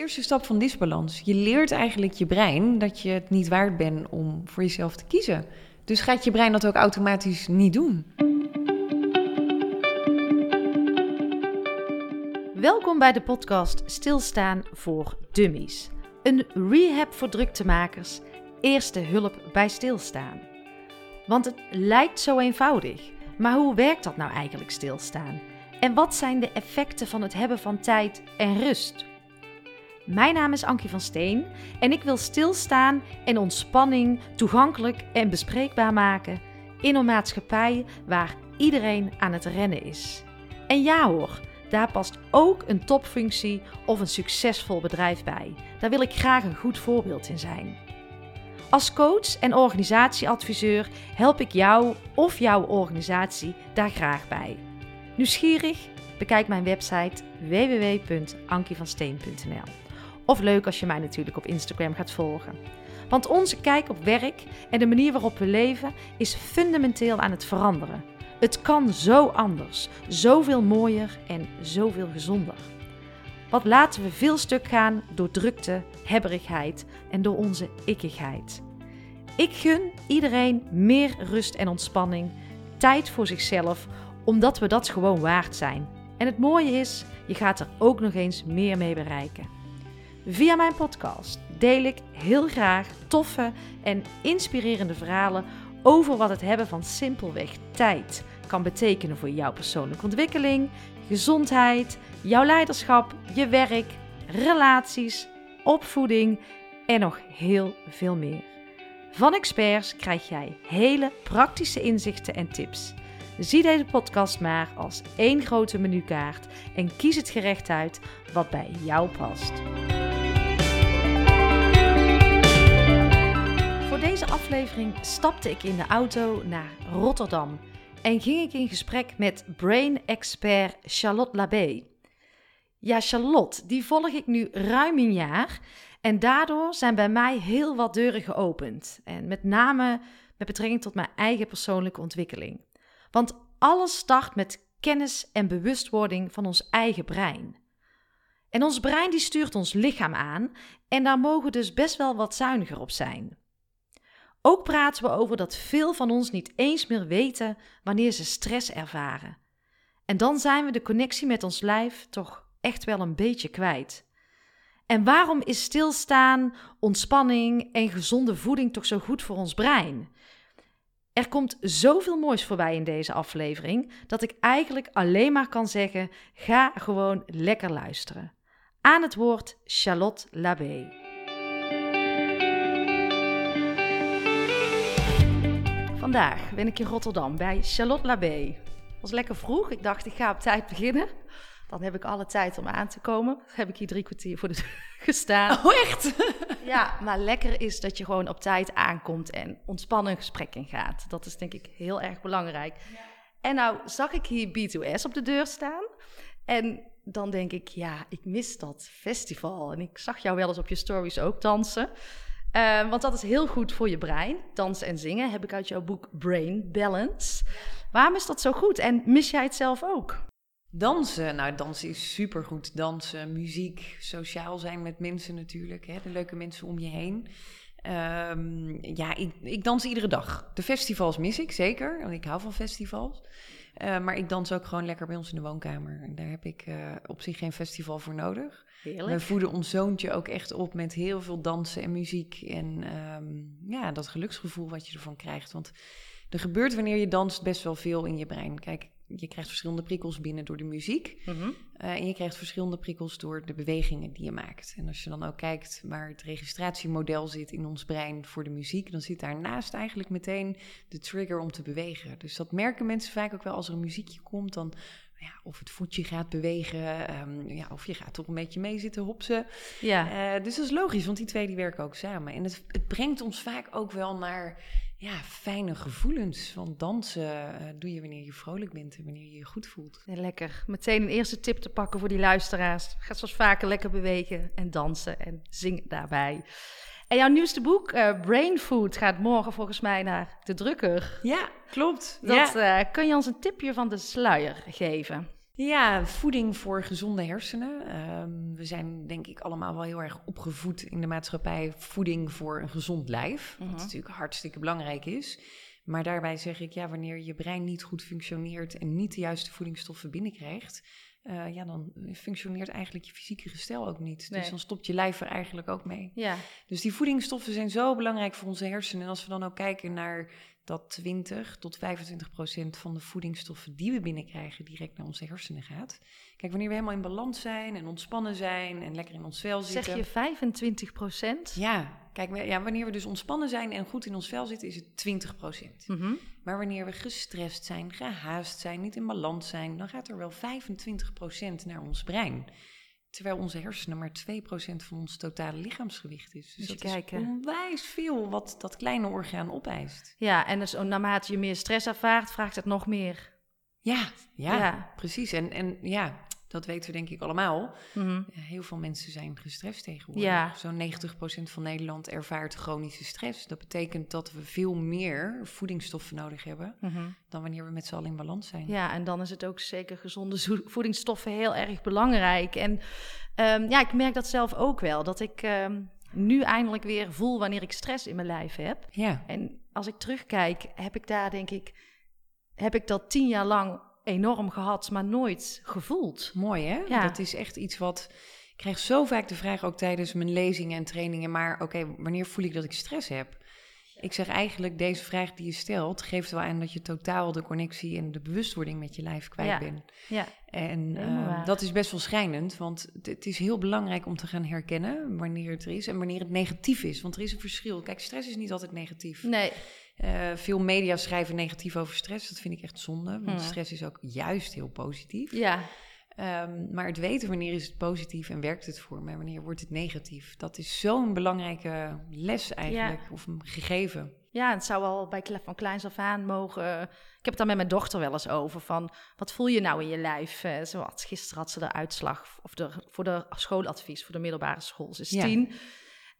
eerste stap van disbalans. Je leert eigenlijk je brein dat je het niet waard bent om voor jezelf te kiezen. Dus gaat je brein dat ook automatisch niet doen. Welkom bij de podcast Stilstaan voor Dummies. Een rehab voor druktemakers, eerste hulp bij stilstaan. Want het lijkt zo eenvoudig, maar hoe werkt dat nou eigenlijk stilstaan? En wat zijn de effecten van het hebben van tijd en rust? Mijn naam is Ankie van Steen en ik wil stilstaan en ontspanning toegankelijk en bespreekbaar maken in een maatschappij waar iedereen aan het rennen is. En ja hoor, daar past ook een topfunctie of een succesvol bedrijf bij. Daar wil ik graag een goed voorbeeld in zijn. Als coach en organisatieadviseur help ik jou of jouw organisatie daar graag bij. Nieuwsgierig? Bekijk mijn website www.ankievansteen.nl. Of leuk als je mij natuurlijk op Instagram gaat volgen. Want onze kijk op werk en de manier waarop we leven is fundamenteel aan het veranderen. Het kan zo anders, zoveel mooier en zoveel gezonder. Wat laten we veel stuk gaan door drukte, hebberigheid en door onze ikkigheid. Ik gun iedereen meer rust en ontspanning, tijd voor zichzelf, omdat we dat gewoon waard zijn. En het mooie is, je gaat er ook nog eens meer mee bereiken. Via mijn podcast deel ik heel graag toffe en inspirerende verhalen over wat het hebben van simpelweg tijd kan betekenen voor jouw persoonlijke ontwikkeling, gezondheid, jouw leiderschap, je werk, relaties, opvoeding en nog heel veel meer. Van experts krijg jij hele praktische inzichten en tips. Zie deze podcast maar als één grote menukaart en kies het gerecht uit wat bij jou past. Aflevering stapte ik in de auto naar Rotterdam en ging ik in gesprek met brain-expert Charlotte Labé. Ja, Charlotte, die volg ik nu ruim een jaar en daardoor zijn bij mij heel wat deuren geopend. En met name met betrekking tot mijn eigen persoonlijke ontwikkeling. Want alles start met kennis en bewustwording van ons eigen brein. En ons brein die stuurt ons lichaam aan en daar mogen dus best wel wat zuiniger op zijn. Ook praten we over dat veel van ons niet eens meer weten wanneer ze stress ervaren. En dan zijn we de connectie met ons lijf toch echt wel een beetje kwijt. En waarom is stilstaan, ontspanning en gezonde voeding toch zo goed voor ons brein? Er komt zoveel moois voorbij in deze aflevering dat ik eigenlijk alleen maar kan zeggen: ga gewoon lekker luisteren. Aan het woord Charlotte Labé. Vandaag ben ik in Rotterdam bij Charlotte Labé. Het was lekker vroeg. Ik dacht, ik ga op tijd beginnen. Dan heb ik alle tijd om aan te komen. Dan heb ik hier drie kwartier voor de deur gestaan. Oh, echt? Ja, maar lekker is dat je gewoon op tijd aankomt en ontspannen een gesprek in gaat. Dat is denk ik heel erg belangrijk. En nou zag ik hier B2S op de deur staan. En dan denk ik, ja, ik mis dat festival. En ik zag jou wel eens op je stories ook dansen. Uh, want dat is heel goed voor je brein. Dansen en zingen heb ik uit jouw boek Brain Balance. Waarom is dat zo goed? En mis jij het zelf ook? Dansen, nou dansen is supergoed. Dansen, muziek, sociaal zijn met mensen natuurlijk. Hè? De leuke mensen om je heen. Um, ja, ik, ik, dans iedere dag. De festivals mis ik zeker, want ik hou van festivals. Uh, maar ik dans ook gewoon lekker bij ons in de woonkamer. Daar heb ik uh, op zich geen festival voor nodig. Heerlijk. We voeden ons zoontje ook echt op met heel veel dansen en muziek. En um, ja, dat geluksgevoel wat je ervan krijgt. Want er gebeurt wanneer je danst best wel veel in je brein. Kijk, je krijgt verschillende prikkels binnen door de muziek. Mm -hmm. uh, en je krijgt verschillende prikkels door de bewegingen die je maakt. En als je dan ook kijkt waar het registratiemodel zit in ons brein voor de muziek, dan zit daarnaast eigenlijk meteen de trigger om te bewegen. Dus dat merken mensen vaak ook wel als er een muziekje komt. Dan ja, of het voetje gaat bewegen, um, ja, of je gaat toch een beetje mee zitten hopsen. Ja. Uh, dus dat is logisch, want die twee die werken ook samen. En het, het brengt ons vaak ook wel naar ja, fijne gevoelens. Want dansen uh, doe je wanneer je vrolijk bent en wanneer je je goed voelt. Ja, lekker. Meteen een eerste tip te pakken voor die luisteraars. Ga zoals vaker lekker bewegen en dansen en zingen daarbij. En jouw nieuwste boek, uh, Brain Food, gaat morgen volgens mij naar de drukker. Ja, klopt. Dat, ja. uh, kun je ons een tipje van de sluier geven? Ja, voeding voor gezonde hersenen. Ehm, we zijn denk ik allemaal wel heel erg opgevoed in de maatschappij. Voeding voor een gezond lijf. Mhm. Wat natuurlijk hartstikke belangrijk is. Maar daarbij zeg ik, ja, wanneer je brein niet goed functioneert en niet de juiste voedingsstoffen binnenkrijgt, eh, ja, dan functioneert eigenlijk je fysieke gestel ook niet. Nee. Dus dan stopt je lijf er eigenlijk ook mee. Ja, Dus die voedingsstoffen zijn zo belangrijk voor onze hersenen. En als we dan ook kijken naar dat 20 tot 25 procent van de voedingsstoffen die we binnenkrijgen direct naar onze hersenen gaat. Kijk, wanneer we helemaal in balans zijn en ontspannen zijn en lekker in ons vel zitten. zeg je 25 procent? Ja, kijk, ja, wanneer we dus ontspannen zijn en goed in ons vel zitten, is het 20 procent. Mhm. Maar wanneer we gestrest zijn, gehaast zijn, niet in balans zijn, dan gaat er wel 25 procent naar ons brein. Terwijl onze hersenen maar 2% van ons totale lichaamsgewicht is. Dus dat is onwijs veel wat dat kleine orgaan opeist. Ja, en dus naarmate je meer stress ervaart, vraagt het nog meer. Ja, ja, Ja. precies. En, en ja, dat weten we denk ik allemaal. Mhm. Heel veel mensen zijn gestrest tegenwoordig. Ja. Zo'n 90% van Nederland ervaart chronische stress. Dat betekent dat we veel meer voedingsstoffen nodig hebben Mhm. dan wanneer we met z'n allen in balans zijn. Ja, en dan is het ook zeker gezonde zo- voedingsstoffen heel erg belangrijk. En ehm, ja, ik merk dat zelf ook wel. Dat ik ehm, nu eindelijk weer voel wanneer ik stress in mijn lijf heb. Ja, En als ik terugkijk, heb ik daar denk ik, heb ik dat tien jaar lang enorm gehad, maar nooit gevoeld. mooi hè? Ja. Dat is echt iets wat... Ik krijg zo vaak de vraag ook tijdens mijn lezingen en trainingen... maar oké, wanneer voel ik dat ik stress heb? Ik zeg eigenlijk, deze vraag die je stelt... geeft wel aan dat je totaal de connectie en de bewustwording met je lijf kwijt Ja. bent. Ja, En eh, waar. dat is best wel schrijnend, want het, het is heel belangrijk om te gaan herkennen wanneer het er is en wanneer het negatief is. Want er is een verschil. Kijk, stress is niet altijd negatief. nee, Eh, veel media schrijven negatief over stress. Dat vind ik echt zonde, want stress is ook juist heel positief. ja, Ehm, maar het weten wanneer is het positief en werkt het voor me, en wanneer wordt het negatief. Dat is zo'n belangrijke les eigenlijk, of een gegeven. Ja, het zou al bij van kleins af aan mogen. Ik heb het daar met mijn dochter wel eens over. Van wat voel je nou in je lijf? Eh, Zo had, gisteren had ze de uitslag of de, voor de schooladvies voor de middelbare school. Ze is Ja. tien.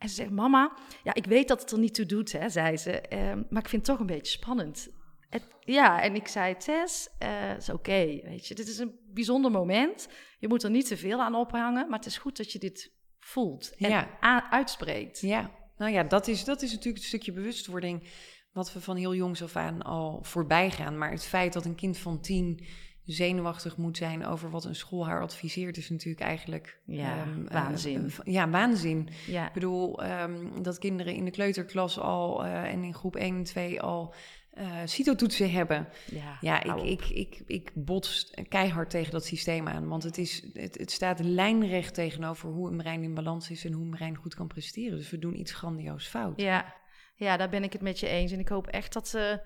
En ze zegt: Mama, ja, ik weet dat het er niet toe doet, hè, zei ze. ehm, maar ik vind het toch een beetje spannend. Het, ja, en ik zei: Tess, het is oké. weet je, dit is een bijzonder moment. Je moet er niet te veel aan ophangen. Maar het is goed dat je dit voelt en Ja. uitspreekt. Ja, nou ja, dat is, dat is natuurlijk een stukje bewustwording wat we van heel jongs af aan al voorbij gaan. Maar het feit dat een kind van tien zenuwachtig moet zijn over wat een school haar adviseert, is natuurlijk eigenlijk... Ja, ehm, eh, waanzin. ja, waanzin. Ja. Ik bedoel, ehm, dat kinderen in de kleuterklas al eh, en in groep 1 en 2 al eh CITO-toetsen hebben. Ja, Ja, ik, ik, ik, ik bots keihard tegen dat systeem aan. Want het, is, het, het staat lijnrecht tegenover hoe een brein in balans is en hoe een brein goed kan presteren. Dus we doen iets grandioos fout. Ja, ja, daar ben ik het met je eens. En ik hoop echt dat ze.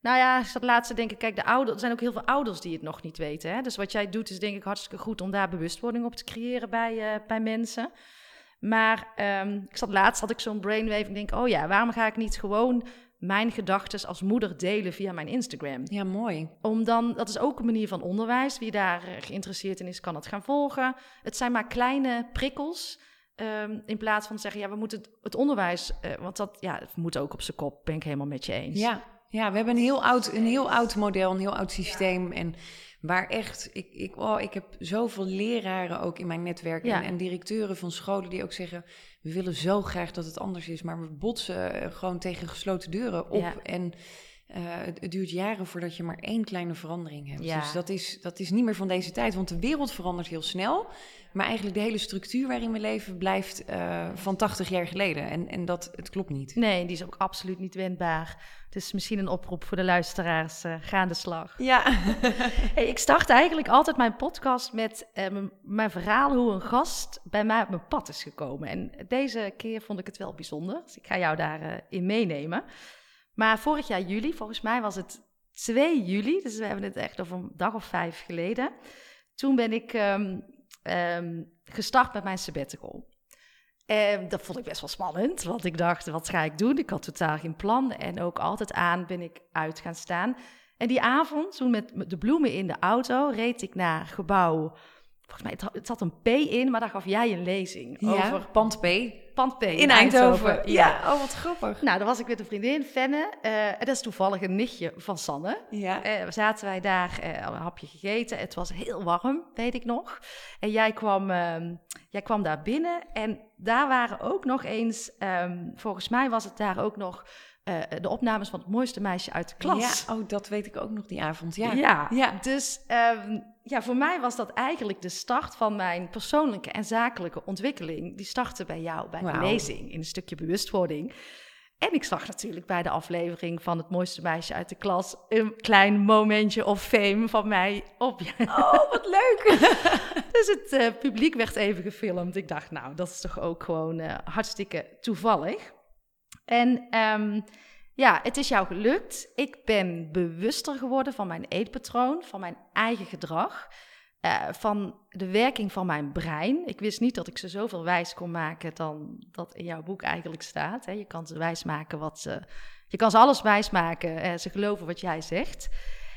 Nou ja, ik zat laatst te denken, kijk, de ouders, er zijn ook heel veel ouders die het nog niet weten. Hè? Dus wat jij doet is denk ik hartstikke goed om daar bewustwording op te creëren bij, eh, bij mensen. Maar ehm, ik zat laatst, had ik zo'n brainwave. Ik denk, oh ja, waarom ga ik niet gewoon mijn gedachten als moeder delen via mijn Instagram? Ja, mooi. Om dan, dat is ook een manier van onderwijs. Wie daar eh, geïnteresseerd in is, kan het gaan volgen. Het zijn maar kleine prikkels. ehm, in plaats van te zeggen, ja, we moeten het, het onderwijs, eh, want dat ja, het moet ook op zijn kop, ben ik helemaal met je eens. Ja, ja we hebben een heel, oud, een heel oud model, een heel oud systeem. En waar echt, ik, ik, oh, ik heb zoveel leraren ook in mijn netwerk Ja. en, en directeuren van scholen die ook zeggen... we willen zo graag dat het anders is, maar we botsen eh, gewoon tegen gesloten deuren op. Ja. En eh, het, het duurt jaren voordat je maar één kleine verandering hebt. Dus dat is, dat is niet meer van deze tijd, want de wereld verandert heel snel. Maar eigenlijk de hele structuur waarin we leven blijft eh, van 80 jaar geleden. En, en dat, het klopt niet. Nee, die is ook absoluut niet wendbaar. Dus misschien een oproep voor de luisteraars, eh, ga aan de slag. Ja. Hey, ik start eigenlijk altijd mijn podcast met eh, mijn verhaal hoe een gast bij mij op mijn pad is gekomen. En deze keer vond ik het wel bijzonder, dus ik ga jou daarin in meenemen. Maar vorig jaar juli, volgens mij was het 2 juli, dus we hebben het echt over een dag of vijf geleden. Toen ben ik ehm, ehm, gestart met mijn sabbatical. En dat vond ik best wel spannend, want ik dacht, wat ga ik doen? Ik had totaal geen plan en ook altijd aan ben ik uit gaan staan. En die avond, toen met de bloemen in de auto, reed ik naar gebouw. Volgens mij, het had, het had een P in, maar daar gaf jij een lezing Ja, over pand P. Pand P in, In Eindhoven. Ja. oh wat grappig. Nou, dan was ik met een vriendin, Fenne. eh, en dat is toevallig een nichtje van Sanne. Ja. Eh, zaten wij daar, eh, een hapje gegeten. Het was heel warm, weet ik nog. En jij kwam, ehm, jij kwam daar binnen. En daar waren ook nog eens, ehm, volgens mij was het daar ook nog eh, de opnames van het mooiste meisje uit de klas. Ja, oh, dat weet ik ook nog die avond. Ja. Ja, Ja. dus ehm, ja, voor mij was dat eigenlijk de start van mijn persoonlijke en zakelijke ontwikkeling. Die startte bij jou, bij de Wauw. lezing, in een stukje bewustwording. En ik zag natuurlijk bij de aflevering van het mooiste meisje uit de klas een klein momentje of fame van mij op. Oh, wat leuk. Dus het eh, publiek werd even gefilmd. Ik dacht, nou, dat is toch ook gewoon eh, hartstikke toevallig. En ehm, ja, het is jou gelukt. Ik ben bewuster geworden van mijn eetpatroon, van mijn eigen gedrag, eh, van de werking van mijn brein. Ik wist niet dat ik ze zoveel wijs kon maken dan dat in jouw boek eigenlijk staat. Hè. Je kan ze wijs maken wat ze. Je kan ze alles wijs maken. eh, ze geloven wat jij zegt.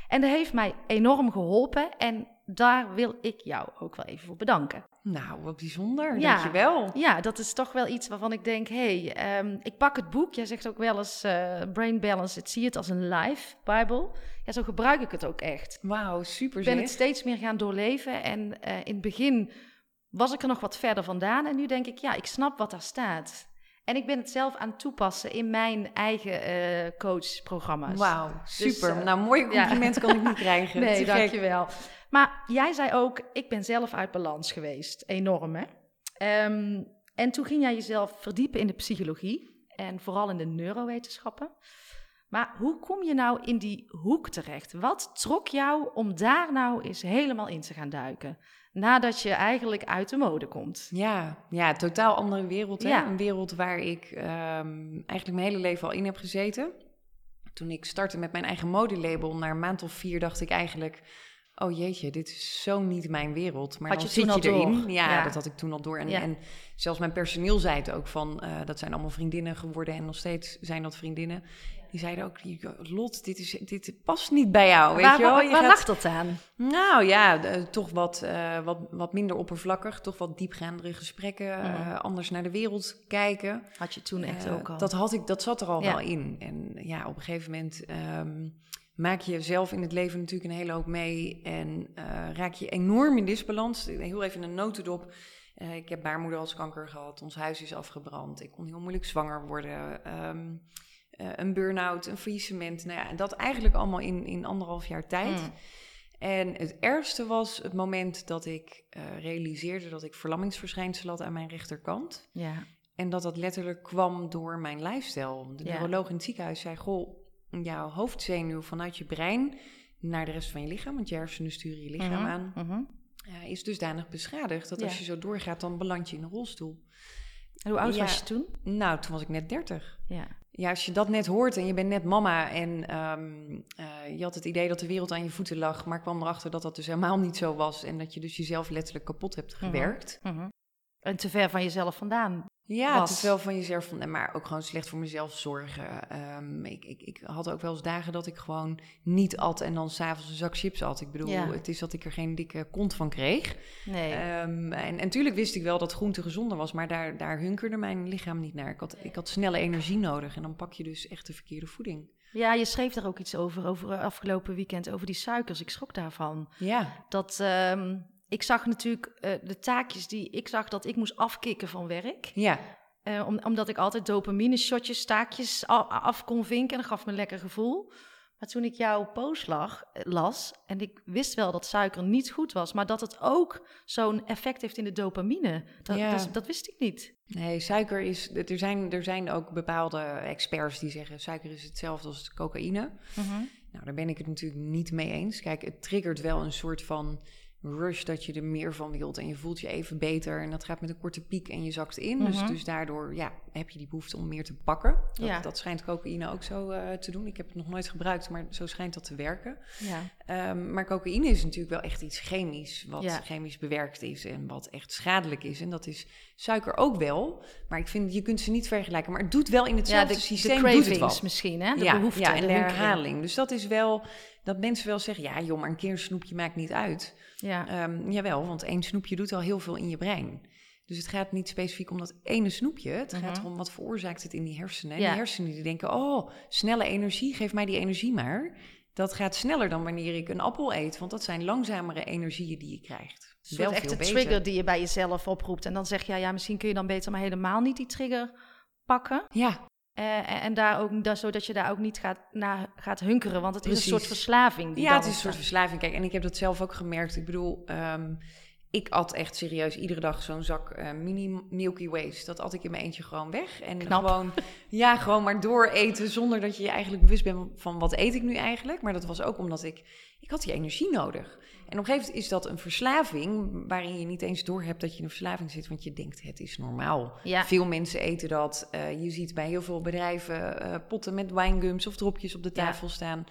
En dat heeft mij enorm geholpen. En daar wil ik jou ook wel even voor bedanken. Nou, wat bijzonder. Ja. Dankjewel. Ja, dat is toch wel iets waarvan ik denk, hé, hey, ehm, ik pak het boek. Jij zegt ook wel eens eh, Brain Balance, het zie het als een life Bible. Ja, zo gebruik ik het ook echt. Wauw, super Ik ben zeg. het steeds meer gaan doorleven en eh, in het begin was ik er nog wat verder vandaan. En nu denk ik, ja, ik snap wat daar staat. En ik ben het zelf aan het toepassen in mijn eigen eh, coachprogramma's. Wauw, super. eh, nou, mooie ja. complimenten kan ik niet krijgen. Nee, Te gek. dankjewel. Maar jij zei ook, ik ben zelf uit balans geweest. Enorm, hè? Ehm, en toen ging jij jezelf verdiepen in de psychologie en vooral in de neurowetenschappen. Maar hoe kom je nou in die hoek terecht? Wat trok jou om daar nou eens helemaal in te gaan duiken? Nadat je eigenlijk uit de mode komt. Ja, ja, totaal andere wereld. Hè? Ja. Een wereld waar ik ehm, eigenlijk mijn hele leven al in heb gezeten. Toen ik startte met mijn eigen modelabel, na een maand of vier dacht ik eigenlijk... Oh jeetje, dit is zo niet mijn wereld. Maar Had je zit je erin. door? Ja, Ja. dat had ik toen al door. En, Ja. en zelfs mijn personeel zei het ook van... eh, dat zijn allemaal vriendinnen geworden en nog steeds zijn dat vriendinnen. Die zeiden ook, Lot, dit, is, dit past niet bij jou, weet waar je wel? waar, Je waar gaat- dat aan? nou ja, de- toch wat, eh, wat, wat minder oppervlakkig, toch wat diepgaandere gesprekken, Mhm. eh, anders naar de wereld kijken. Had je toen echt Eh, ook al? Dat, had ik, dat zat er al Ja. wel in. En ja, op een gegeven moment ehm, maak je zelf in het leven natuurlijk een hele hoop mee en raak je enorm in disbalans. Heel even een notendop. Ik heb baarmoederhalskanker gehad, ons huis is afgebrand, ik kon heel moeilijk zwanger worden. ehm, eh, een burn-out, een faillissement. Nou ja, en dat eigenlijk allemaal in, in anderhalf jaar tijd. Mm. En het ergste was het moment dat ik eh, realiseerde dat ik verlammingsverschijnselen had aan mijn rechterkant. Ja. En dat dat letterlijk kwam door mijn lifestyle. De Ja. neuroloog in het ziekenhuis zei: Goh, jouw hoofdzenuw vanuit je brein naar de rest van je lichaam, want je hersenen sturen je lichaam Mhm, aan, mhm. eh, is dusdanig beschadigd dat Ja. als je zo doorgaat, dan beland je in een rolstoel. En hoe oud Ja. was je toen? Nou, toen was ik net 30. Ja. Ja, als je dat net hoort en je bent net mama en ehm, eh, je had het idee dat de wereld aan je voeten lag, maar kwam erachter dat dat dus helemaal niet zo was en dat je dus jezelf letterlijk kapot hebt Mhm. gewerkt. Mhm. En te ver van jezelf vandaan. Ja, Was. is wel van jezelf, van, maar ook gewoon slecht voor mezelf zorgen. Ehm, ik, ik, ik had ook wel eens dagen dat ik gewoon niet at en dan s'avonds een zak chips at. Ik bedoel, Ja. het is dat ik er geen dikke kont van kreeg. Nee. Ehm, en natuurlijk wist ik wel dat groente gezonder was, maar daar, daar hunkerde mijn lichaam niet naar. Ik had, ik had snelle energie nodig en dan pak je dus echt de verkeerde voeding. Ja, je schreef daar ook iets over, over afgelopen weekend, over die suikers. Ik schrok daarvan. Ja, Dat, ehm, ik zag natuurlijk eh, de taakjes die ik zag dat ik moest afkicken van werk. ja, Eh, om, omdat ik altijd dopamine shotjes, taakjes af kon vinken. En dat gaf me een lekker gevoel. Maar toen ik jouw post lag, eh, las, en ik wist wel dat suiker niet goed was, maar dat het ook zo'n effect heeft in de dopamine. Dat, Ja. dat, dat wist ik niet. Nee, suiker is. Er zijn, er zijn ook bepaalde experts die zeggen: suiker is hetzelfde als cocaïne. Nou, daar ben ik het natuurlijk niet mee eens. Kijk, het triggert wel een soort van rush dat je er meer van wilt en je voelt je even beter en dat gaat met een korte piek en je zakt in. dus, Mhm. dus daardoor ja, heb je die behoefte om meer te pakken. Dat, Ja. dat schijnt cocaïne ook zo eh, te doen. Ik heb het nog nooit gebruikt, maar zo schijnt dat te werken. Ja. Ehm, maar cocaïne is natuurlijk wel echt iets chemisch, wat Ja. chemisch bewerkt is en wat echt schadelijk is. En dat is suiker ook wel, maar ik vind je kunt ze niet vergelijken. Maar het doet wel in Ja, hetzelfde de, de systeem doet het wel. misschien, hè? De behoefte, ja, en de, hunkering. herhaling. Dus dat is wel dat mensen wel zeggen: ja, joh, maar een keer een snoepje maakt niet uit. Ja. Ehm, jawel, want één snoepje doet al heel veel in je brein. Dus het gaat niet specifiek om dat ene snoepje. Het gaat Mhm. erom wat veroorzaakt het in die hersenen. En Ja. die hersenen die denken, oh, snelle energie, geef mij die energie maar. Dat gaat sneller dan wanneer ik een appel eet, want dat zijn langzamere energieën die je krijgt. Een soort echte beter. trigger die je bij jezelf oproept. En dan zeg je, ja, ja, misschien kun je dan beter maar helemaal niet die trigger pakken. Ja, Eh, en- daar ook, da- zodat je daar ook niet gaat, naar gaat hunkeren. Want het is een soort verslaving. Die ja het is een soort verslaving. Kijk, en ik heb dat zelf ook gemerkt. Ik bedoel, ehm, ik at echt serieus iedere dag zo'n zak eh, mini Milky Ways. Dat at ik in mijn eentje gewoon weg. En Knap. gewoon, ja, gewoon maar dooreten zonder dat je je eigenlijk bewust bent van wat eet ik nu eigenlijk. Maar dat was ook omdat ik, ik had die energie nodig. En op een gegeven moment is dat een verslaving waarin je niet eens doorhebt dat je in een verslaving zit, want je denkt het is normaal. Ja. Veel mensen eten dat. Eh, je ziet bij heel veel bedrijven eh, potten met wijngums of dropjes op de Ja. tafel staan.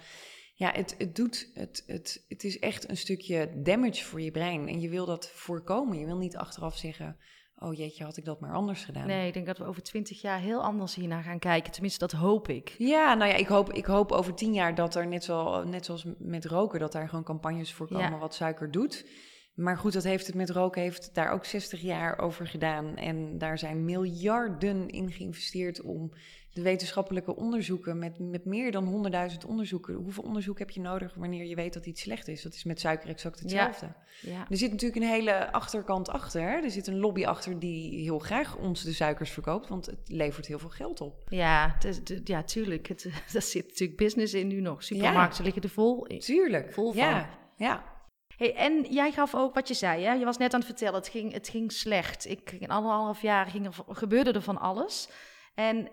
Ja, het, het doet, het, het, het is echt een stukje damage voor je brein. En je wil dat voorkomen. Je wil niet achteraf zeggen, oh jeetje, had ik dat maar anders gedaan. Nee, ik denk dat we over twintig jaar heel anders hiernaar gaan kijken. Tenminste, dat hoop ik. Ja, nou ja, ik hoop, ik hoop over tien jaar dat er net, zo, net zoals met roken, dat daar gewoon campagnes voor komen Ja. wat suiker doet. Maar goed, dat heeft het met roken, heeft daar ook 60 jaar over gedaan. En daar zijn miljarden in geïnvesteerd om de wetenschappelijke onderzoeken, met, met meer dan 100.000 onderzoeken. Hoeveel onderzoek heb je nodig wanneer je weet dat iets slecht is? Dat is met suiker exact hetzelfde. Ja. Er zit natuurlijk een hele achterkant achter. hè. Er zit een lobby achter die heel graag ons de suikers verkoopt, want het levert heel veel geld op. Ja, ja, tuurlijk. Het, daar zit natuurlijk business in nu nog. Supermarkten liggen er vol in. Tuurlijk. Vol van. Ja, ja. Hey, en jij gaf ook wat je zei, hè? je was net aan het vertellen, het ging, het ging slecht. Ik, in anderhalf jaar ging er, gebeurde er van alles. En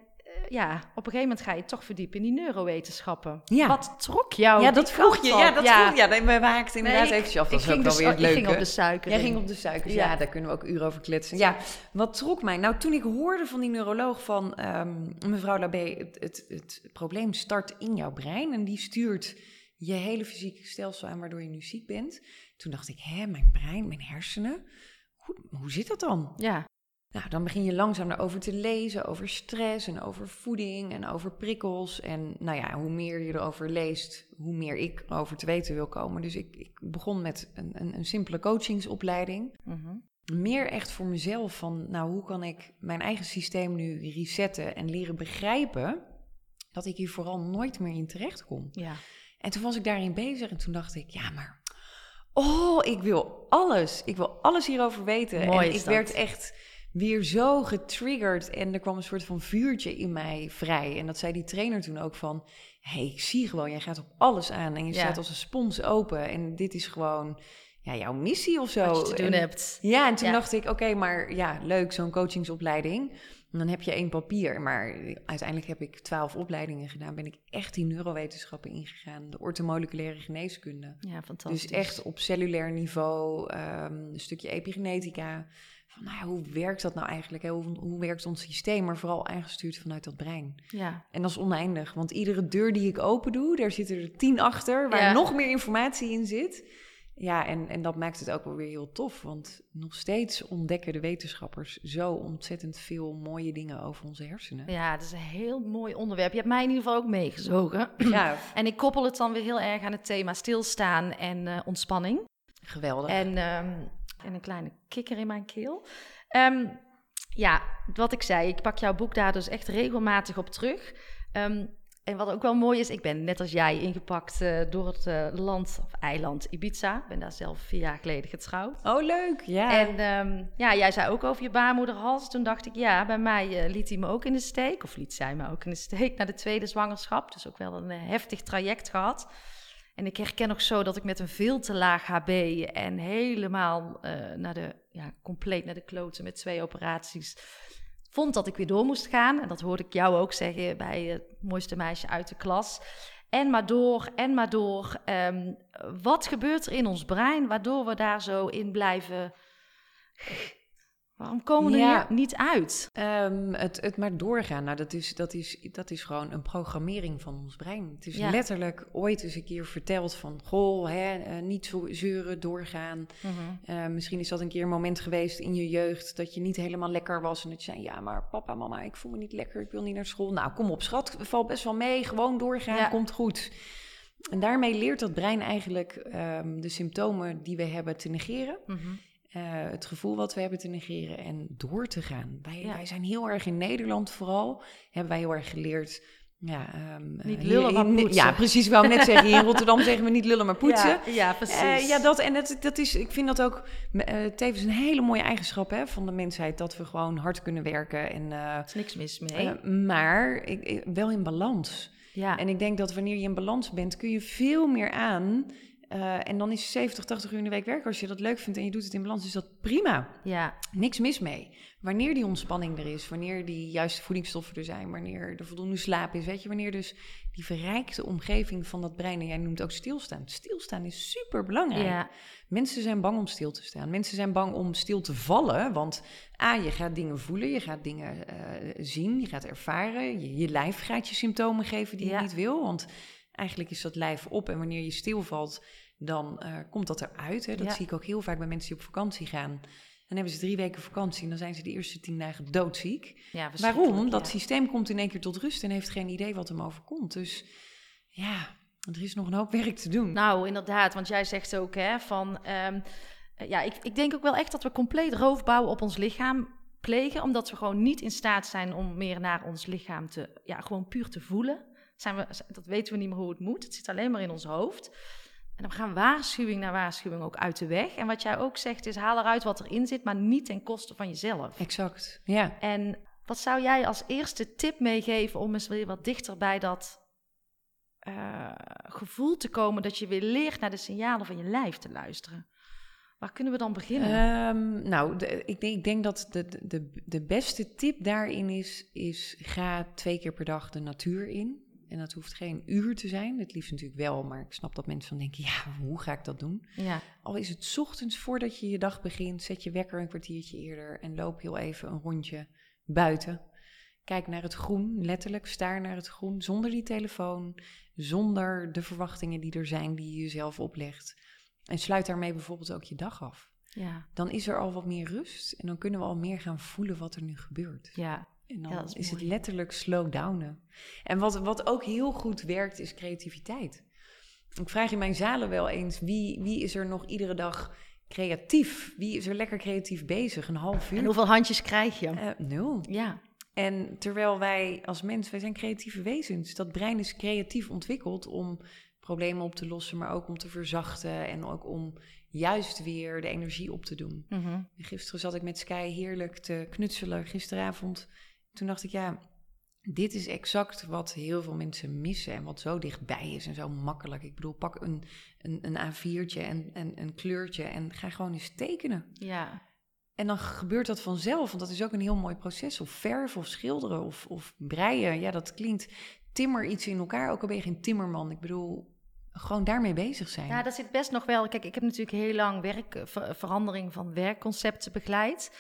ja, op een gegeven moment ga je toch verdiepen in die neurowetenschappen. Ja. Wat trok jou ja, dat vroeg je. op? Ja, dat vroeg je. Ja, nee, we inderdaad Nee, eventjes af. Dat ik is ook wel dus, weer het ik ging op de suiker. Jij in. ging op de suikers, ja. Ja. daar kunnen we ook uren over kletsen. Ja, wat trok mij? Nou, toen ik hoorde van die neuroloog van... ehm, mevrouw Labé, het, het, het probleem start in jouw brein... en die stuurt je hele fysieke stelsel aan... waardoor je nu ziek bent. Toen dacht ik, hè, mijn brein, mijn hersenen... Hoe, hoe zit dat dan? Ja, Nou, dan begin je langzaam erover te lezen, over stress en over voeding en over prikkels. En nou ja, hoe meer je erover leest, hoe meer ik erover te weten wil komen. Dus ik, ik begon met een, een, een simpele coachingsopleiding. mhm. Meer echt voor mezelf van, nou, hoe kan ik mijn eigen systeem nu resetten en leren begrijpen dat ik hier vooral nooit meer in terecht kom. ja. En toen was ik daarin bezig en toen dacht ik, ja, maar oh, ik wil alles. Ik wil alles hierover weten. Mooi en ik dat. werd echt weer zo getriggerd en er kwam een soort van vuurtje in mij vrij. En dat zei die trainer toen ook van, hey, ik zie gewoon, jij gaat op alles aan en je Ja. staat als een spons open en dit is gewoon ja, jouw missie of zo. Wat je te doen En- hebt. ja, en toen Ja. dacht ik, oké, maar ja, leuk, zo'n coachingsopleiding. En dan heb je één papier. Maar uiteindelijk heb ik twaalf opleidingen gedaan. Ben ik echt die neurowetenschappen ingegaan. De ortomoleculaire geneeskunde. Ja, fantastisch. Dus echt op cellulair niveau, ehm, een stukje epigenetica. Van, nou hoe werkt dat nou eigenlijk? Hè? Hoe, hoe werkt ons systeem? Maar vooral aangestuurd vanuit dat brein. Ja, En dat is oneindig. Want iedere deur die ik open doe, daar zitten er tien achter... waar Ja. nog meer informatie in zit. Ja, en, en dat maakt het ook wel weer heel tof. Want nog steeds ontdekken de wetenschappers zo ontzettend veel mooie dingen over onze hersenen. ja, dat is een heel mooi onderwerp. Je hebt mij in ieder geval ook meegezogen. Ja, En ik koppel het dan weer heel erg aan het thema stilstaan en eh, ontspanning. geweldig. En, ehm, en een kleine kikker in mijn keel. Ehm, ja, wat ik zei, ik pak jouw boek daar dus echt regelmatig op terug. Ehm, en wat ook wel mooi is, ik ben net als jij ingepakt eh, door het eh, land, of eiland Ibiza. Ik ben daar zelf vier jaar geleden getrouwd. Oh, leuk. Ja. En ehm, ja, jij zei ook over je baarmoederhals. Toen dacht ik, ja, bij mij eh, liet hij me ook in de steek. Of liet zij me ook in de steek na de tweede zwangerschap. Dus ook wel een heftig traject gehad. En ik herken nog zo dat ik met een veel te laag HB en helemaal eh, naar de, ja, compleet naar de kloten met twee operaties. Vond dat ik weer door moest gaan. En dat hoorde ik jou ook zeggen bij het mooiste meisje uit de klas. En maar door, en maar door. Ehm, wat gebeurt er in ons brein waardoor we daar zo in blijven? Waarom komen we er Ja. hier niet uit? Ehm, het, het maar doorgaan, nou, dat, is, dat, is, dat is gewoon een programmering van ons brein. Het is Ja. letterlijk ooit eens een keer verteld van... goh, hè, eh, niet zo zeuren, doorgaan. Eh, misschien is dat een keer een moment geweest in je jeugd... dat je niet helemaal lekker was en dat je zei... ja, maar papa, mama, ik voel me niet lekker, ik wil niet naar school. Nou, kom op, schat, valt best wel mee, gewoon doorgaan, Ja. komt goed. En daarmee leert dat brein eigenlijk ehm, de symptomen die we hebben te negeren... Mhm. Eh, het gevoel wat we hebben te negeren en door te gaan. Wij, Ja. wij zijn heel erg in Nederland vooral, hebben wij heel erg geleerd. Ja, ehm, Niet eh, lullen, maar poetsen. Ja, precies. Ik wou net zeggen, hier in Rotterdam zeggen we niet lullen, maar poetsen. Ja, ja precies. Eh, ja, dat, en dat, dat is, ik vind dat ook eh, tevens een hele mooie eigenschap hè, van de mensheid. Dat we gewoon hard kunnen werken. En, eh, Er is niks mis mee. eh, maar ik, ik- wel in balans. ja. En ik denk dat wanneer je in balans bent, kun je veel meer aan. Eh, en dan is 70, 80 uur in de week werken. Als je dat leuk vindt en je doet het in balans, is dat prima. ja. Niks mis mee. Wanneer die ontspanning er is, wanneer die juiste voedingsstoffen er zijn, wanneer er voldoende slaap is, weet je, wanneer dus die verrijkte omgeving van dat brein, en jij noemt ook stilstaan. Stilstaan is super belangrijk. ja. Mensen zijn bang om stil te staan. Mensen zijn bang om stil te vallen. Want A, je gaat dingen voelen, je gaat dingen eh, zien, je gaat ervaren. Je, je lijf gaat je symptomen geven die Ja. je niet wil. Want eigenlijk is dat lijf op. En wanneer je stilvalt, dan eh, komt dat eruit. Hè. Dat Ja. zie ik ook heel vaak bij mensen die op vakantie gaan. Dan hebben ze drie weken vakantie en dan zijn ze de eerste tien dagen doodziek. ja Waarom? Dat systeem komt in één keer tot rust en heeft geen idee wat hem overkomt. Dus ja, er is nog een hoop werk te doen. Nou, inderdaad, want jij zegt ook hè, van... ehm, eh, ja, ik, ik denk ook wel echt dat we compleet roofbouw op ons lichaam plegen... omdat we gewoon niet in staat zijn om meer naar ons lichaam te... ja, gewoon puur te voelen. Zijn we, dat weten we niet meer hoe het moet. Het zit alleen maar in ons hoofd. En dan gaan waarschuwing na waarschuwing ook uit de weg. En wat jij ook zegt is, haal eruit wat erin zit... maar niet ten koste van jezelf. Exact, ja. En wat zou jij als eerste tip meegeven om eens weer wat dichter bij dat eh, gevoel te komen dat je weer leert naar de signalen van je lijf te luisteren? Waar kunnen we dan beginnen? Ehm, nou, de- ik, denk, ik denk dat de, de, de beste tip daarin is, is ga twee keer per dag de natuur in. En dat hoeft geen uur te zijn. Het liefst natuurlijk wel, maar ik snap dat mensen dan denken, ja, hoe ga ik dat doen? ja, Al is het 's ochtends voordat je je dag begint, zet je wekker een kwartiertje eerder en loop heel even een rondje buiten. Kijk naar het groen, letterlijk staar naar het groen, zonder die telefoon, zonder de verwachtingen die er zijn die je jezelf oplegt. En sluit daarmee bijvoorbeeld ook je dag af. ja, Dan is er al wat meer rust en dan kunnen we al meer gaan voelen wat er nu gebeurt. ja, En dan Ja, is is, het letterlijk slow downen. En wat, wat ook heel goed werkt, is creativiteit. Ik vraag in mijn zalen wel eens, wie, wie is er nog iedere dag creatief? Wie is er lekker creatief bezig? Een half uur? En hoeveel handjes krijg je? Eh, nul. Ja, En terwijl wij als mens, wij zijn creatieve wezens. Dat brein is creatief ontwikkeld om problemen op te lossen, maar ook om te verzachten en ook om juist weer de energie op te doen. mhm. En Gisteren zat ik met Sky heerlijk te knutselen, gisteravond. Toen dacht ik, ja, dit is exact wat heel veel mensen missen en wat zo dichtbij is en zo makkelijk. Ik bedoel, pak een, een, een A4'tje en, en een kleurtje en ga gewoon eens tekenen. ja, En dan gebeurt dat vanzelf, want dat is ook een heel mooi proces. Of verven of schilderen of, of breien. Ja, dat klinkt timmer iets in elkaar, ook al ben je geen timmerman. Ik bedoel, gewoon daarmee bezig zijn. Ja, dat zit best nog wel. Kijk, ik heb natuurlijk heel lang werk, eh, ver- verandering van werkconcepten begeleid.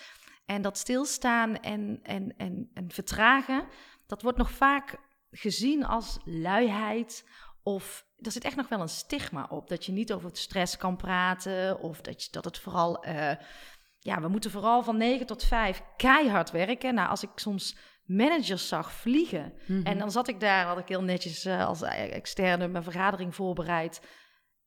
En dat stilstaan en, en, en, en vertragen, dat wordt nog vaak gezien als luiheid. Of er zit echt nog wel een stigma op. Dat je niet over het stress kan praten. Of dat, je, dat het vooral. eh, ja, we moeten vooral van 9 tot 5 keihard werken. Nou, als ik soms managers zag vliegen. Mhm. En dan zat ik daar, had ik heel netjes eh, als externe mijn vergadering voorbereid.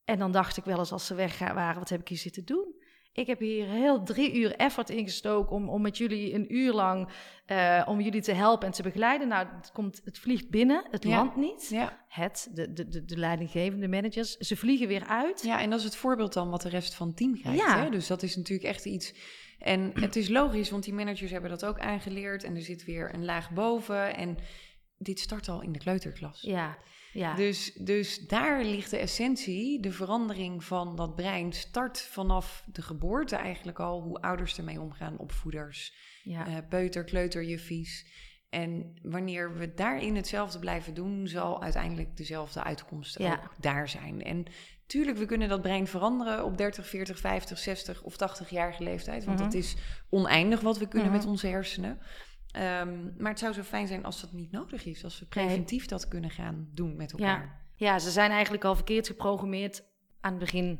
En dan dacht ik wel eens als ze weg waren, wat heb ik hier zitten doen? Ik heb hier heel drie uur effort ingestoken om, om met jullie een uur lang, eh, om jullie te helpen en te begeleiden. Nou, het, komt, het vliegt binnen, het Ja. landt niet. Ja. Het, de, de, de, de leidinggevende managers, ze vliegen weer uit. ja, en dat is het voorbeeld dan wat de rest van het team krijgt. Ja. Hè? Dus dat is natuurlijk echt iets... En het is logisch, want die managers hebben dat ook aangeleerd. En er zit weer een laag boven. En dit start al in de kleuterklas. Ja, ja. Dus, dus daar ligt de essentie. De verandering van dat brein start vanaf de geboorte eigenlijk al. Hoe ouders ermee omgaan, opvoeders, ja. eh, peuter, kleuter, juffies. En wanneer we daarin hetzelfde blijven doen, zal uiteindelijk dezelfde uitkomst Ja. ook daar zijn. En tuurlijk, we kunnen dat brein veranderen op 30, 40, 50, 60 of 80-jarige leeftijd. Want Mhm. dat is oneindig wat we kunnen Mhm. met onze hersenen. Ehm, maar het zou zo fijn zijn als dat niet nodig is. Als we preventief dat kunnen gaan doen met elkaar. ja, ze zijn eigenlijk al verkeerd geprogrammeerd aan het begin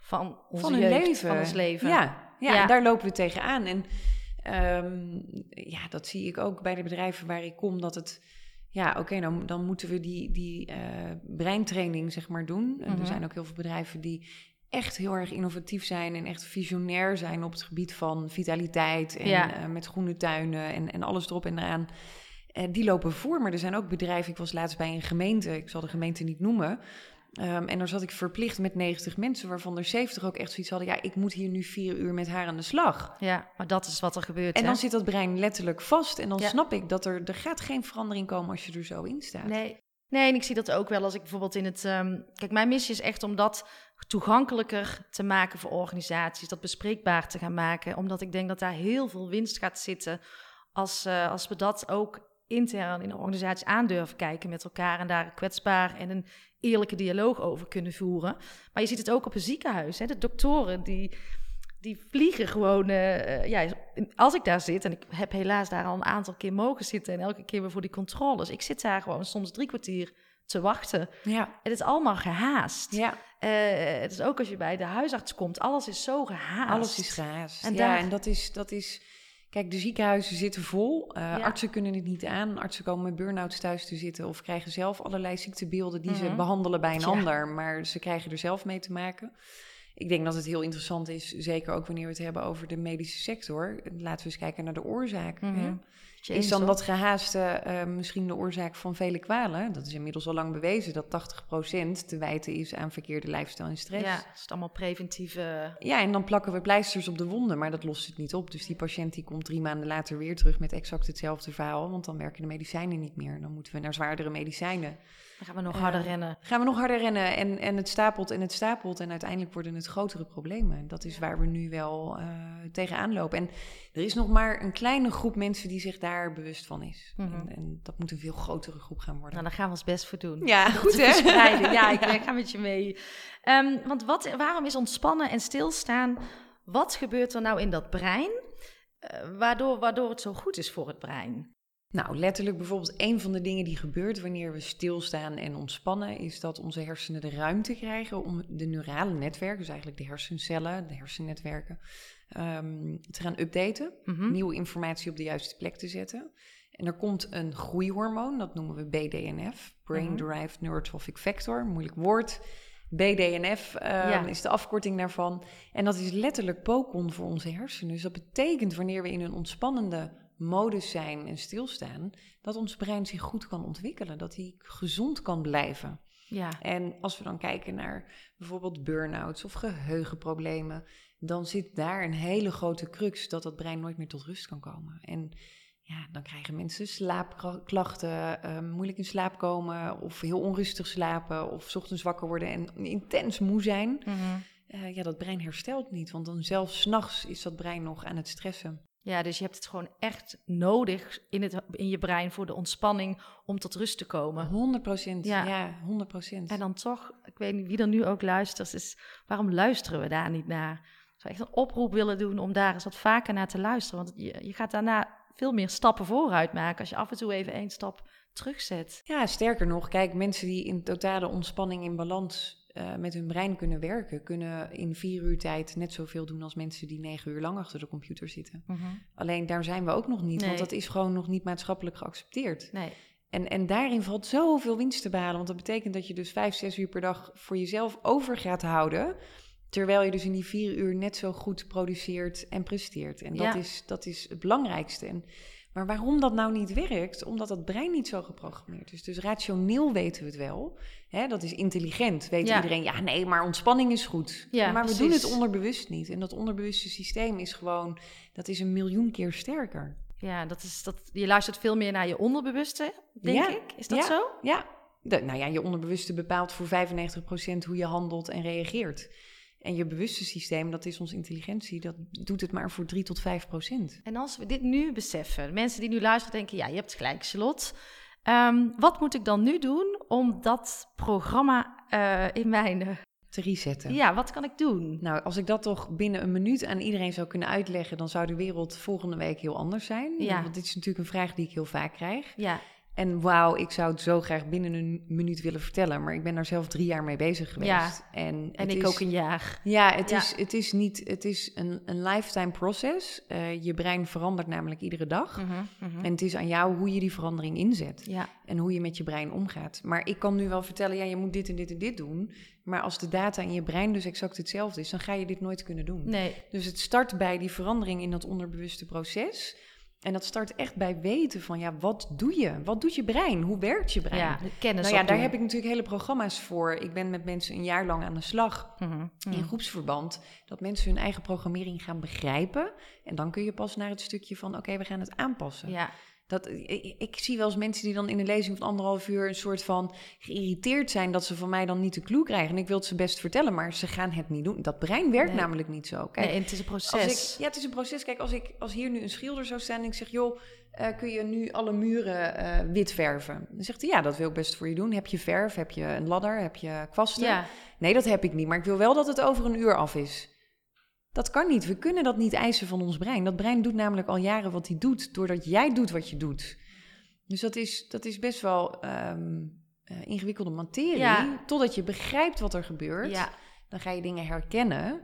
van onze van jeugd, leven. van ons leven. Ja, ja, Ja. en daar lopen we tegenaan. En ehm, ja, dat zie ik ook bij de bedrijven waar ik kom. Dat het, ja, oké, dan, dan moeten we die, die eh, breintraining zeg maar doen. En Mhm. er zijn ook heel veel bedrijven die echt heel erg innovatief zijn en echt visionair zijn op het gebied van vitaliteit en Ja. eh, met groene tuinen en, en alles erop en eraan. Eh, die lopen voor, maar er zijn ook bedrijven. Ik was laatst bij een gemeente, ik zal de gemeente niet noemen. Ehm, en daar zat ik verplicht met 90 mensen, waarvan er 70 ook echt zoiets hadden. Ja, ik moet hier nu vier uur met haar aan de slag. Ja, maar dat is wat er gebeurt. En hè? dan zit dat brein letterlijk vast. En dan Ja. snap ik dat er, er gaat geen verandering komen als je er zo in staat. Nee. Nee, en ik zie dat ook wel als ik bijvoorbeeld in het. ehm, kijk, mijn missie is echt om dat toegankelijker te maken voor organisaties, dat bespreekbaar te gaan maken, omdat ik denk dat daar heel veel winst gaat zitten als, eh, als we dat ook intern in de organisatie aandurven kijken met elkaar en daar kwetsbaar en een eerlijke dialoog over kunnen voeren. Maar je ziet het ook op een ziekenhuis. Hè? De doktoren die, die vliegen gewoon. eh, eh, ja, als ik daar zit, en ik heb helaas daar al een aantal keer mogen zitten en elke keer weer voor die controles. Ik zit daar gewoon soms drie kwartier te wachten. Ja, Het is allemaal gehaast. ja. Eh, het is ook als je bij de huisarts komt, alles is zo gehaast. alles is gehaast. En ja, daar- en dat is, dat is... Kijk, de ziekenhuizen zitten vol. Ja. Artsen kunnen het niet aan. Artsen komen met burn-outs thuis te zitten... of krijgen zelf allerlei ziektebeelden die ze Mhm. behandelen bij een Ja. ander. Maar ze krijgen er zelf mee te maken. Ik denk dat het heel interessant is, zeker ook wanneer we het hebben over de medische sector. Laten we eens kijken naar de oorzaak. Mhm. hè? Jezus, Is dan dat gehaaste eh, misschien de oorzaak van vele kwalen? Dat is inmiddels al lang bewezen dat 80% te wijten is aan verkeerde lifestyle en stress. Ja, is het allemaal preventieve. Ja, en dan plakken we pleisters op de wonden, maar dat lost het niet op. Dus die patiënt die komt drie maanden later weer terug met exact hetzelfde verhaal, want dan werken de medicijnen niet meer. Dan moeten we naar zwaardere medicijnen. Dan gaan we nog Eh, harder rennen. Gaan we nog harder rennen en, en het stapelt en het stapelt en uiteindelijk worden het grotere problemen. En dat is waar we nu wel eh, tegenaan lopen. En er is nog maar een kleine groep mensen die zich daar bewust van is. Mhm. en, en dat moet een veel grotere groep gaan worden. Nou, daar gaan we ons best voor doen. ja, goed hè? verspreiden. Ja, ik ga met je mee. Ehm, want wat, waarom is ontspannen en stilstaan? Wat gebeurt er nou in dat brein? eh, waardoor, waardoor het zo goed is voor het brein. Nou, letterlijk bijvoorbeeld een van de dingen die gebeurt wanneer we stilstaan en ontspannen, is dat onze hersenen de ruimte krijgen om de neurale netwerken, dus eigenlijk de hersencellen, de hersennetwerken, ehm, te gaan updaten, Mhm. nieuwe informatie op de juiste plek te zetten. En er komt een groeihormoon, dat noemen we BDNF, Brain Mhm. Derived Neurotrophic Factor, moeilijk woord. BDNF ehm, Ja. is de afkorting daarvan. En dat is letterlijk pokon voor onze hersenen. Dus dat betekent wanneer we in een ontspannende modus zijn en stilstaan, dat ons brein zich goed kan ontwikkelen, dat hij gezond kan blijven. Ja, En als we dan kijken naar bijvoorbeeld burn-outs of geheugenproblemen, dan zit daar een hele grote crux dat dat brein nooit meer tot rust kan komen. En ja, dan krijgen mensen slaapklachten, eh, moeilijk in slaap komen of heel onrustig slapen of 's ochtends wakker worden en intens moe zijn. Mhm. Eh, ja, dat brein herstelt niet, want dan zelfs 's nachts is dat brein nog aan het stressen. Ja, dus je hebt het gewoon echt nodig in, het, in je brein voor de ontspanning om tot rust te komen. 100 procent, Ja. ja. 100 procent. En dan toch, ik weet niet wie er nu ook luistert, is waarom luisteren we daar niet naar? Ik zou echt een oproep willen doen om daar eens wat vaker naar te luisteren. Want je, je gaat daarna veel meer stappen vooruit maken als je af en toe even één stap terugzet. Ja, sterker nog, kijk, mensen die in totale ontspanning in balans eh, met hun brein kunnen werken, kunnen in vier uur tijd net zoveel doen als mensen die negen uur lang achter de computer zitten. Alleen daar zijn we ook nog niet, Nee. want dat is gewoon nog niet maatschappelijk geaccepteerd. Nee, En, en daarin valt zoveel winst te behalen, want dat betekent dat je dus vijf, zes uur per dag voor jezelf over gaat houden. Terwijl je dus in die vier uur net zo goed produceert en presteert. En dat, Ja. is, dat is het belangrijkste. En, maar waarom dat nou niet werkt? Omdat het brein niet zo geprogrammeerd is. Dus rationeel weten we het wel. Hè, dat is intelligent. Weet Ja. iedereen, ja nee, maar ontspanning is goed. Ja, maar we doen het onderbewust niet. En dat onderbewuste systeem is gewoon, dat is een miljoen keer sterker. ja, dat is, dat, je luistert veel meer naar je onderbewuste, denk Ja, ik. Is dat zo? Ja, de, nou ja, je onderbewuste bepaalt voor 95% hoe je handelt en reageert. En je bewuste systeem, dat is onze intelligentie, dat doet het maar voor 3 tot 5%. En als we dit nu beseffen, mensen die nu luisteren denken, ja, je hebt gelijk, Charlotte. Ehm, wat moet ik dan nu doen om dat programma eh, in mijn... eh, Te resetten. ja, wat kan ik doen? Nou, als ik dat toch binnen een minuut aan iedereen zou kunnen uitleggen, dan zou de wereld volgende week heel anders zijn. Ja. Want dit is natuurlijk een vraag die ik heel vaak krijg. Ja, En wauw, ik zou het zo graag binnen een minuut willen vertellen. Maar ik ben daar zelf drie jaar mee bezig geweest. Ja, en ik is- ook een jaar. Ja, het, Ja. Is, het is niet. Het is een, een lifetime proces. Eh, je brein verandert namelijk iedere dag. Mhm, mhm. En het is aan jou hoe je die verandering inzet. Ja, En hoe je met je brein omgaat. Maar ik kan nu wel vertellen, ja, je moet dit en dit en dit doen. Maar als de data in je brein dus exact hetzelfde is, dan ga je dit nooit kunnen doen. nee. Dus het start bij die verandering in dat onderbewuste proces. En dat start echt bij weten van, ja, wat doe je? Wat doet je brein? Hoe werkt je brein? Ja, de kennis nou ja, daar heb ik natuurlijk hele programma's voor. Ik ben met mensen een jaar lang aan de slag Mhm, mhm. in groepsverband. Dat mensen hun eigen programmering gaan begrijpen. En dan kun je pas naar het stukje van, oké, we gaan het aanpassen. Ja, Dat, ik, ik zie wel eens mensen die dan in een lezing van anderhalf uur een soort van geïrriteerd zijn dat ze van mij dan niet de clue krijgen. En ik wil het ze best vertellen, maar ze gaan het niet doen. Dat brein werkt Nee. namelijk niet zo. Kijk, nee, en het is een als proces. ik, ja, het is een proces. Kijk, als, ik, als hier nu een schilder zou staan en ik zeg, joh, eh, kun je nu alle muren eh, wit verven? Dan zegt hij, ja, dat wil ik best voor je doen. Heb je verf? Heb je een ladder? Heb je kwasten? ja, Nee, dat heb ik niet, maar ik wil wel dat het over een uur af is. Dat kan niet. We kunnen dat niet eisen van ons brein. Dat brein doet namelijk al jaren wat hij doet, doordat jij doet wat je doet. Dus dat is, dat is best wel ehm, eh, ingewikkelde materie. Ja. Totdat je begrijpt wat er gebeurt. ja, Dan ga je dingen herkennen,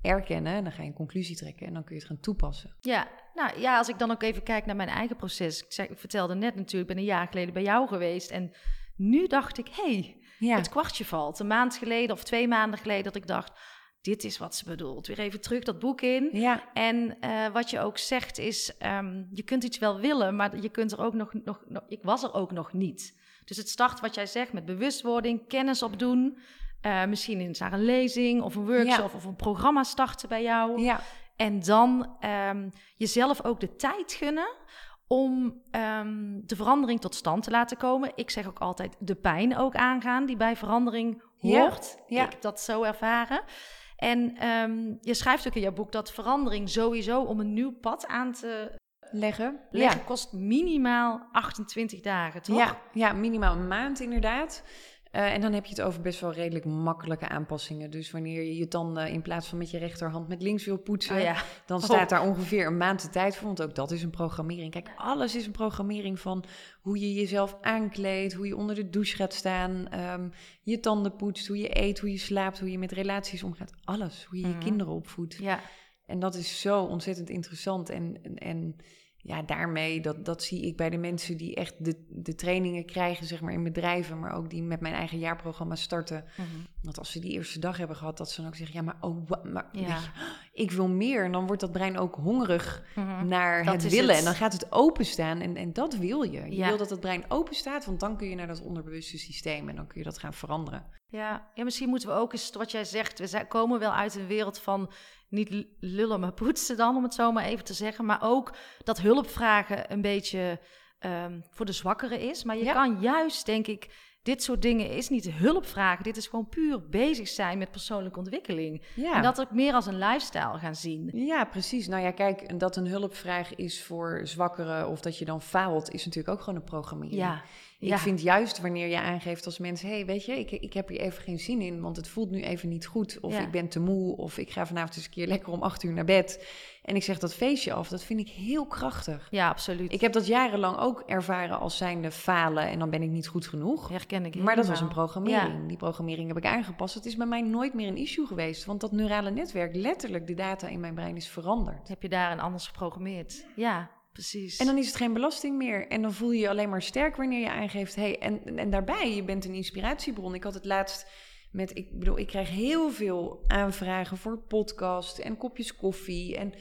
erkennen, en dan ga je een conclusie trekken en dan kun je het gaan toepassen. ja. Nou ja, als ik dan ook even kijk naar mijn eigen proces. Ik, zei, ik vertelde net natuurlijk, ik ben een jaar geleden bij jou geweest. En nu dacht ik, hé, hey, Ja, het kwartje valt. Een maand geleden of twee maanden geleden dat ik dacht, dit is wat ze bedoelt. Weer even terug dat boek in. ja, En eh, wat je ook zegt is, ehm, je kunt iets wel willen, maar je kunt er ook nog, nog, nog, ik was er ook nog niet. Dus het start wat jij zegt met bewustwording, kennis opdoen, eh, misschien eens naar een lezing of een workshop Ja. of een programma starten bij jou. ja, En dan ehm, jezelf ook de tijd gunnen om ehm, de verandering tot stand te laten komen. Ik zeg ook altijd de pijn ook aangaan die bij verandering hoort. ja. Ik heb dat zo ervaren. En ehm, je schrijft ook in jouw boek dat verandering sowieso om een nieuw pad aan te leggen. leggen kost minimaal 28 dagen, toch? Ja, ja, minimaal een maand inderdaad. Eh, en dan heb je het over best wel redelijk makkelijke aanpassingen. Dus wanneer je je tanden in plaats van met je rechterhand met links wil poetsen, Oh ja. dan staat daar ongeveer een maand de tijd voor. Want ook dat is een programmering. Kijk, alles is een programmering van hoe je jezelf aankleedt, hoe je onder de douche gaat staan, ehm, je tanden poetst, hoe je eet, hoe je slaapt, hoe je met relaties omgaat. Alles, hoe je je Mhm. kinderen opvoedt. ja. En dat is zo ontzettend interessant. En, en ja, daarmee, dat, dat zie ik bij de mensen die echt de, de trainingen krijgen, zeg maar, in bedrijven, maar ook die met mijn eigen jaarprogramma starten. Mhm. Dat als ze die eerste dag hebben gehad, dat ze dan ook zeggen, ja, maar, oh, maar Ja. weet je, ik wil meer. En dan wordt dat brein ook hongerig Mhm. naar Dat het willen. het. En dan gaat het openstaan en, en dat wil je. Je Ja. wil dat het brein open staat, want dan kun je naar dat onderbewuste systeem en dan kun je dat gaan veranderen. Ja, ja, misschien moeten we ook eens, wat jij zegt, we komen wel uit een wereld van niet lullen, maar poetsen dan, om het zo maar even te zeggen. Maar ook dat hulpvragen een beetje ehm, voor de zwakkeren is. Maar je Ja. kan juist, denk ik, dit soort dingen is niet hulpvragen. Dit is gewoon puur bezig zijn met persoonlijke ontwikkeling. Ja. En dat ook meer als een lifestyle gaan zien. Ja, precies. Nou ja, kijk, dat een hulpvraag is voor zwakkeren of dat je dan faalt, is natuurlijk ook gewoon een programmering. Ja, Ik vind juist wanneer je aangeeft als mens, hey, weet je, ik, ik heb hier even geen zin in, want het voelt nu even niet goed. Of Ja. ik ben te moe, of ik ga vanavond eens een keer lekker om acht uur naar bed. En ik zeg dat feestje af, dat vind ik heel krachtig. ja, absoluut. Ik heb dat jarenlang ook ervaren als zijnde falen en dan ben ik niet goed genoeg. herken ik Maar dat was een programmering. Die programmering heb ik aangepast. Het is bij mij nooit meer een issue geweest. Want dat neurale netwerk, letterlijk de data in mijn brein is veranderd. Heb je daarin anders geprogrammeerd? Ja, precies. En dan is het geen belasting meer. En dan voel je je alleen maar sterk wanneer je aangeeft. Hey, en, en daarbij, je bent een inspiratiebron. Ik had het laatst met, ik bedoel, ik krijg heel veel aanvragen voor podcast en kopjes koffie. En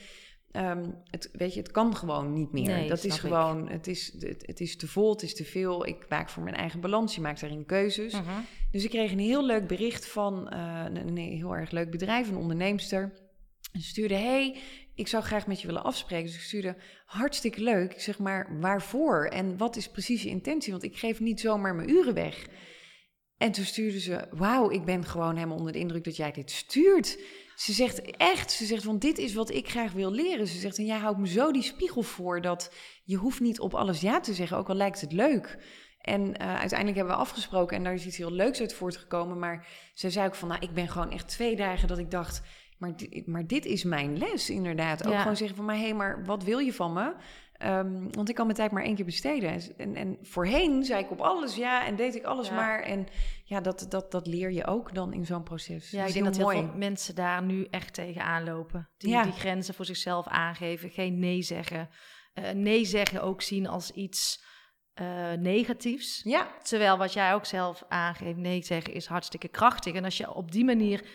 ehm, het, weet je, het kan gewoon niet meer. Nee, dat is ik. gewoon, het is, het, het is te vol, het is te veel. Ik maak voor mijn eigen balans. Je maakt daarin keuzes. Mhm. Dus ik kreeg een heel leuk bericht van eh, een, een heel erg leuk bedrijf, een onderneemster. Ze stuurde, hey, ik zou graag met je willen afspreken. Dus ik stuurde, hartstikke leuk. Ik zeg maar, waarvoor? En wat is precies je intentie? Want ik geef niet zomaar mijn uren weg. En toen stuurde ze, wauw, ik ben gewoon helemaal onder de indruk dat jij dit stuurt. Ze zegt echt, ze zegt, want dit is wat ik graag wil leren. Ze zegt, en jij houdt me zo die spiegel voor dat je hoeft niet op alles ja te zeggen, ook al lijkt het leuk. En eh, uiteindelijk hebben we afgesproken en daar is iets heel leuks uit voortgekomen. Maar ze zei ook van, nou, ik ben gewoon echt twee dagen dat ik dacht, maar, maar dit is mijn les inderdaad. Ook Ja. gewoon zeggen van, maar hé, hey, maar wat wil je van me? Ehm, want ik kan mijn tijd maar één keer besteden. En, en voorheen zei ik op alles ja en deed ik alles Ja. maar. En ja, dat, dat, dat leer je ook dan in zo'n proces. Ja, Dat ik denk dat heel heel mooi. veel mensen daar nu echt tegenaan lopen. Die, Ja. die grenzen voor zichzelf aangeven, geen nee zeggen. Eh, nee zeggen ook zien als iets eh, negatiefs. Ja, Terwijl wat jij ook zelf aangeeft, nee zeggen is hartstikke krachtig. En als je op die manier,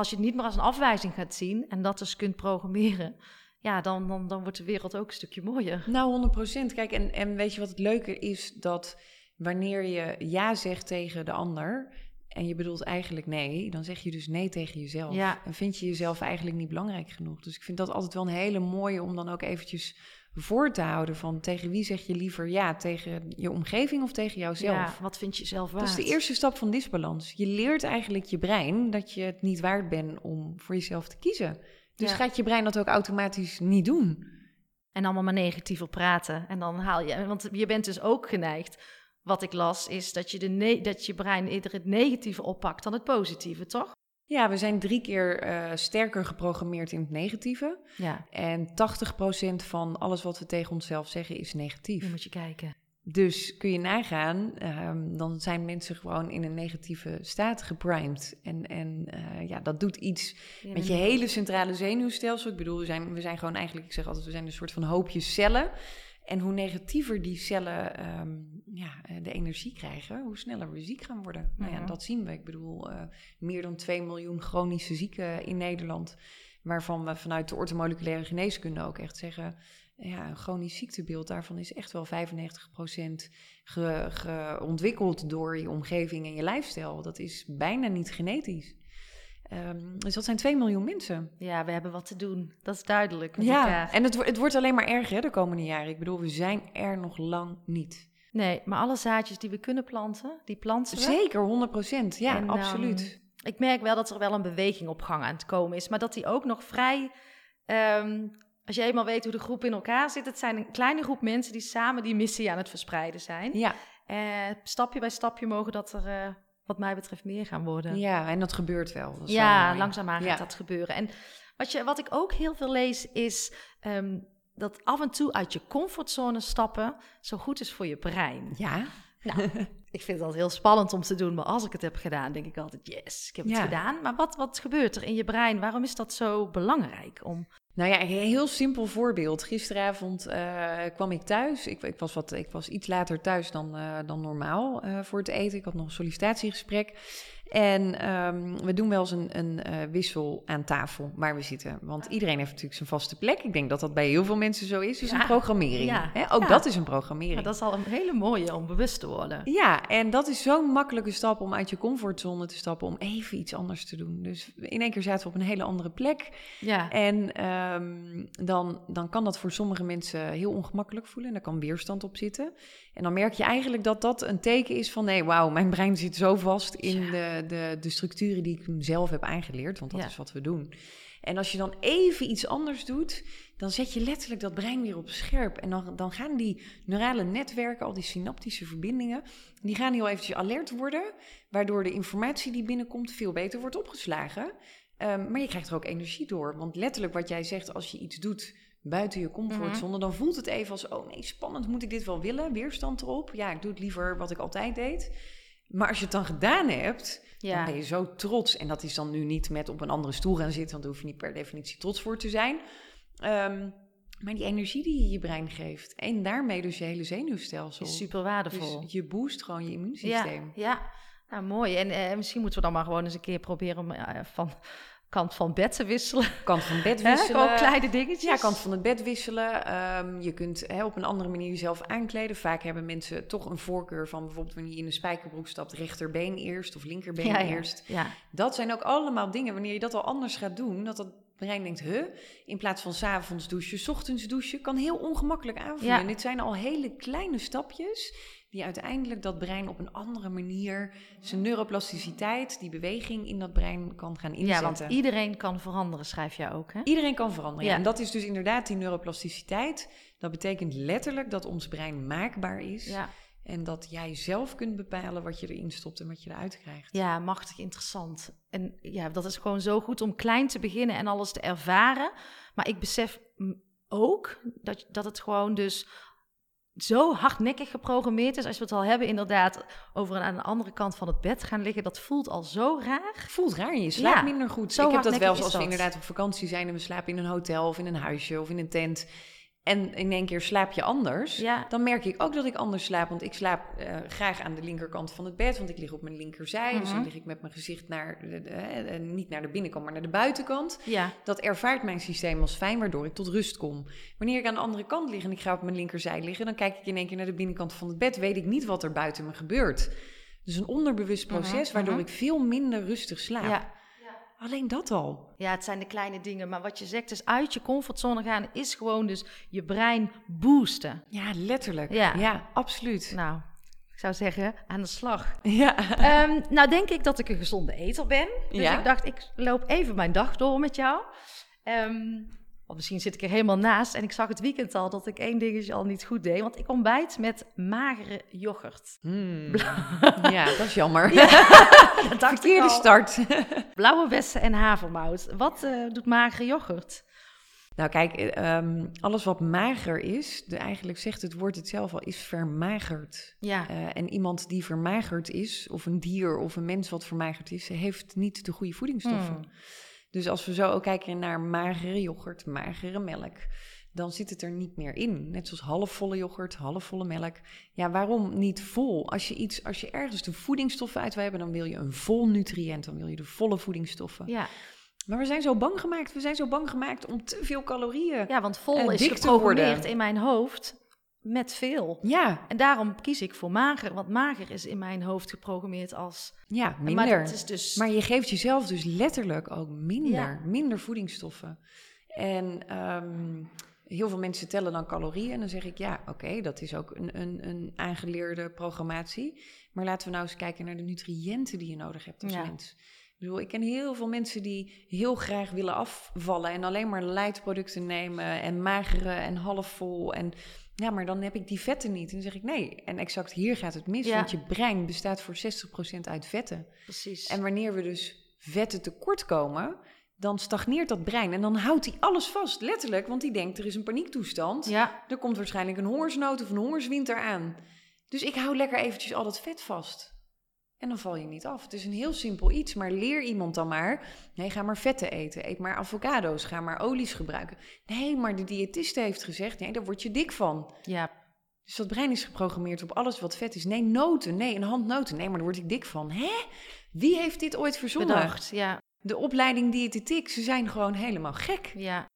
als je het niet meer als een afwijzing gaat zien en dat dus kunt programmeren, ja, dan, dan, dan wordt de wereld ook een stukje mooier. nou 100 procent. Kijk, en, en weet je wat het leuke is? Dat wanneer je ja zegt tegen de ander en je bedoelt eigenlijk nee, dan zeg je dus nee tegen jezelf. Ja. En vind je jezelf eigenlijk niet belangrijk genoeg. Dus ik vind dat altijd wel een hele mooie om dan ook eventjes voor te houden van tegen wie zeg je liever ja, tegen je omgeving of tegen jouzelf. Ja, wat vind je zelf waard? Dat is de eerste stap van disbalans. Je leert eigenlijk je brein dat je het niet waard bent om voor jezelf te kiezen. Dus Ja. gaat je brein dat ook automatisch niet doen. En allemaal maar negatiever praten. En dan haal je. Want je bent dus ook geneigd. Wat ik las, is dat je, de dat je brein eerder het negatieve oppakt dan het positieve, toch? Ja, we zijn drie keer eh, sterker geprogrammeerd in het negatieve. Ja, En 80% van alles wat we tegen onszelf zeggen is negatief. nu moet je kijken. Dus kun je nagaan, ehm, dan zijn mensen gewoon in een negatieve staat geprimed. En, en eh, ja, dat doet iets met je hele centrale zenuwstelsel. Ik bedoel, we zijn, we zijn gewoon eigenlijk, ik zeg altijd, we zijn een soort van hoopjes cellen. En hoe negatiever die cellen ehm, ja, eh, de energie krijgen, hoe sneller we ziek gaan worden. Nou ja, Mhm. dat zien we. Ik bedoel, eh, meer dan 2 miljoen chronische zieken in Nederland. Waarvan we vanuit de orthomoleculaire geneeskunde ook echt zeggen... Ja, een chronisch ziektebeeld, daarvan is echt wel 95% ge, ge- ontwikkeld door je omgeving en je lifestyle. Dat is bijna niet genetisch. Ehm, dus dat zijn 2 miljoen mensen. Ja, we hebben wat te doen. Dat is duidelijk. Ja, elkaar. en het, het wordt alleen maar erger hè, de komende jaren. Ik bedoel, we zijn er nog lang niet. Nee, maar alle zaadjes die we kunnen planten, die planten we. Zeker, 100% Ja, En, absoluut. Ik merk wel dat er wel een beweging op gang aan het komen is, maar dat die ook nog vrij. ehm, als je eenmaal weet hoe de groep in elkaar zit, het zijn een kleine groep mensen die samen die missie aan het verspreiden zijn. Ja, Eh, stapje bij stapje mogen dat er, eh, wat mij betreft, meer gaan worden. ja, en dat gebeurt wel. Dat Ja, langzaamaan gaat dat gebeuren. En wat, je, wat ik ook heel veel lees, is ehm, dat af en toe uit je comfortzone stappen zo goed is voor je brein. Ja, Nou, ik vind dat heel spannend om te doen, maar als ik het heb gedaan, denk ik altijd, yes, ik heb het Ja. gedaan. Maar wat, wat gebeurt er in je brein? Waarom is dat zo belangrijk? Om... Nou ja, een heel simpel voorbeeld. Gisteravond eh, kwam ik thuis. Ik, ik, was wat, ik was iets later thuis dan, eh, dan normaal eh, voor het eten. Ik had nog een sollicitatiegesprek. En ehm, we doen wel eens een, een eh, wissel aan tafel waar we zitten. Want iedereen heeft natuurlijk zijn vaste plek. Ik denk dat dat bij heel veel mensen zo is. Dus Ja. een programmering. Ja. Hè? Ook Ja. dat is een programmering. Dat is al een hele mooie om bewust te worden. Ja, en dat is zo'n makkelijke stap om uit je comfortzone te stappen, om even iets anders te doen. Dus in één keer zaten we op een hele andere plek. Ja, En ehm, dan, dan kan dat voor sommige mensen heel ongemakkelijk voelen. En daar kan weerstand op zitten. En dan merk je eigenlijk dat dat een teken is van... nee, wauw, mijn brein zit zo vast in de, de, de structuren die ik zelf heb aangeleerd. Want dat Ja. is wat we doen. En als je dan even iets anders doet... dan zet je letterlijk dat brein weer op scherp. En dan, dan gaan die neurale netwerken, al die synaptische verbindingen... die gaan heel eventjes alert worden... waardoor de informatie die binnenkomt veel beter wordt opgeslagen... Ehm, maar je krijgt er ook energie door. Want letterlijk wat jij zegt, als je iets doet buiten je comfortzone, dan voelt het even als: oh nee, spannend, moet ik dit wel willen? Weerstand erop. Ja, ik doe het liever wat ik altijd deed. Maar als je het dan gedaan hebt, dan ja. ben je zo trots. En dat is dan nu niet met op een andere stoel gaan zitten, want daar hoef je niet per definitie trots voor te zijn. Ehm, maar die energie die je je brein geeft, en daarmee dus je hele zenuwstelsel. is super waardevol. Dus je boost gewoon je ja, immuunsysteem. ja. Nou, mooi. En eh, misschien moeten we dan maar gewoon eens een keer proberen om eh, van kant van bed te wisselen. Kant van bed wisselen. Gewoon kleine dingetjes. Ja, kant van het bed wisselen. Ehm, je kunt op een andere manier jezelf aankleden. Vaak hebben mensen toch een voorkeur van bijvoorbeeld wanneer je in een spijkerbroek stapt, rechterbeen eerst of linkerbeen ja, eerst. Ja, Dat zijn ook allemaal dingen, wanneer je dat al anders gaat doen, dat dat brein denkt, huh, in plaats van 's avonds douchen, 's ochtends douchen, kan heel ongemakkelijk aanvoelen. Ja. En dit zijn al hele kleine stapjes die uiteindelijk dat brein op een andere manier, zijn neuroplasticiteit, die beweging in dat brein kan gaan ja, inzetten. want iedereen kan veranderen, schrijf jij ook, hè? Iedereen kan veranderen. Ja. Ja. En dat is dus inderdaad die neuroplasticiteit. Dat betekent letterlijk dat ons brein maakbaar is. Ja. En dat jij zelf kunt bepalen wat je erin stopt en wat je eruit krijgt. Ja, machtig interessant. En ja, dat is gewoon zo goed om klein te beginnen en alles te ervaren. Maar ik besef, ook dat, dat het gewoon dus zo hardnekkig geprogrammeerd is. Als we het al hebben, inderdaad, over aan de andere kant van het bed gaan liggen. Dat voelt al zo raar. Voelt raar, je slaapt Ja, minder goed. zo ik heb dat wel als we inderdaad op vakantie zijn en we slapen in een hotel of in een huisje of in een tent. En in één keer slaap je anders. Ja. Dan merk ik ook dat ik anders slaap. Want ik slaap eh, graag aan de linkerkant van het bed. Want ik lig op mijn linkerzij. Dus dan Mhm. lig ik met mijn gezicht naar de, de- niet naar de binnenkant, maar naar de buitenkant. Ja, Dat ervaart mijn systeem als fijn, waardoor ik tot rust kom. Wanneer ik aan de andere kant lig en ik ga op mijn linkerzij liggen, dan kijk ik in één keer naar de binnenkant van het bed, weet ik niet wat er buiten me gebeurt. Dus een onderbewust proces, Mhm, waardoor mhm. ik veel minder rustig slaap. ja. Alleen dat al. ja, het zijn de kleine dingen. Maar wat je zegt, dus uit je comfortzone gaan, is gewoon dus je brein boosten. Ja, letterlijk. Ja. Ja, absoluut. Nou, ik zou zeggen, aan de slag. Ja. Ehm, nou denk ik dat ik een gezonde eter ben. Dus Ja. ik dacht, ik loop even mijn dag door met jou. Ehm, of misschien zit ik er helemaal naast. En ik zag het weekend al dat ik één dingetje al niet goed deed. Want ik ontbijt met magere yoghurt. Hmm. ja, dat is jammer. Dat dacht ik Verkeerde start. Blauwe bessen en havermout. Wat eh, doet magere yoghurt? Nou kijk, eh, ehm, alles wat mager is, de, eigenlijk zegt het woord het zelf al, is vermagerd. Ja, Eh, en iemand die vermagerd is, of een dier of een mens wat vermagerd is, heeft niet de goede voedingsstoffen. Hmm. Dus als we zo ook kijken naar magere yoghurt, magere melk, dan zit het er niet meer in. Net zoals halfvolle yoghurt, halfvolle melk. Ja, waarom niet vol? Als je, iets, als je ergens de voedingsstoffen uit wil hebben, dan wil je een vol nutriënt, dan wil je de volle voedingsstoffen. ja. Maar we zijn zo bang gemaakt, we zijn zo bang gemaakt om te veel calorieën. ja want vol En is geprogrammeerd in mijn hoofd met veel. Ja, En daarom kies ik voor mager. Want mager is in mijn hoofd geprogrammeerd als... ja, minder. Maar Maar, is dus... je geeft jezelf dus letterlijk ook minder, Ja. minder voedingsstoffen. En ehm, heel veel mensen tellen dan calorieën. En dan zeg ik, ja, oké, dat is ook een, een, een aangeleerde programmatie. Maar laten we nou eens kijken naar de nutriënten die je nodig hebt als Ja. mens. Ik bedoel, ik ken heel veel mensen die heel graag willen afvallen en alleen maar light producten nemen en magere en halfvol. En ja, maar dan heb ik die vetten niet. En dan zeg ik nee. En exact hier gaat het mis, Ja. want je brein bestaat voor 60% uit vetten. Precies. En wanneer we dus vetten tekort komen, dan stagneert dat brein. En dan houdt hij alles vast, letterlijk. Want die denkt, er is een paniektoestand. ja, Er komt waarschijnlijk een hongersnood of een hongerswinter aan. Dus ik hou lekker eventjes al dat vet vast. En dan val je niet af. Het is een heel simpel iets, maar leer iemand dan maar... Nee, ga maar vetten eten. Eet maar avocado's. Ga maar olies gebruiken. Nee, maar de diëtiste heeft gezegd... Nee, daar word je dik van. ja, Dus dat brein is geprogrammeerd op alles wat vet is. Nee, noten. Nee, een hand noten. Nee, maar daar word ik dik van. Hè? Wie heeft dit ooit verzonnen? bedacht. Ja, De opleiding diëtetiek, ze zijn gewoon helemaal gek. ja,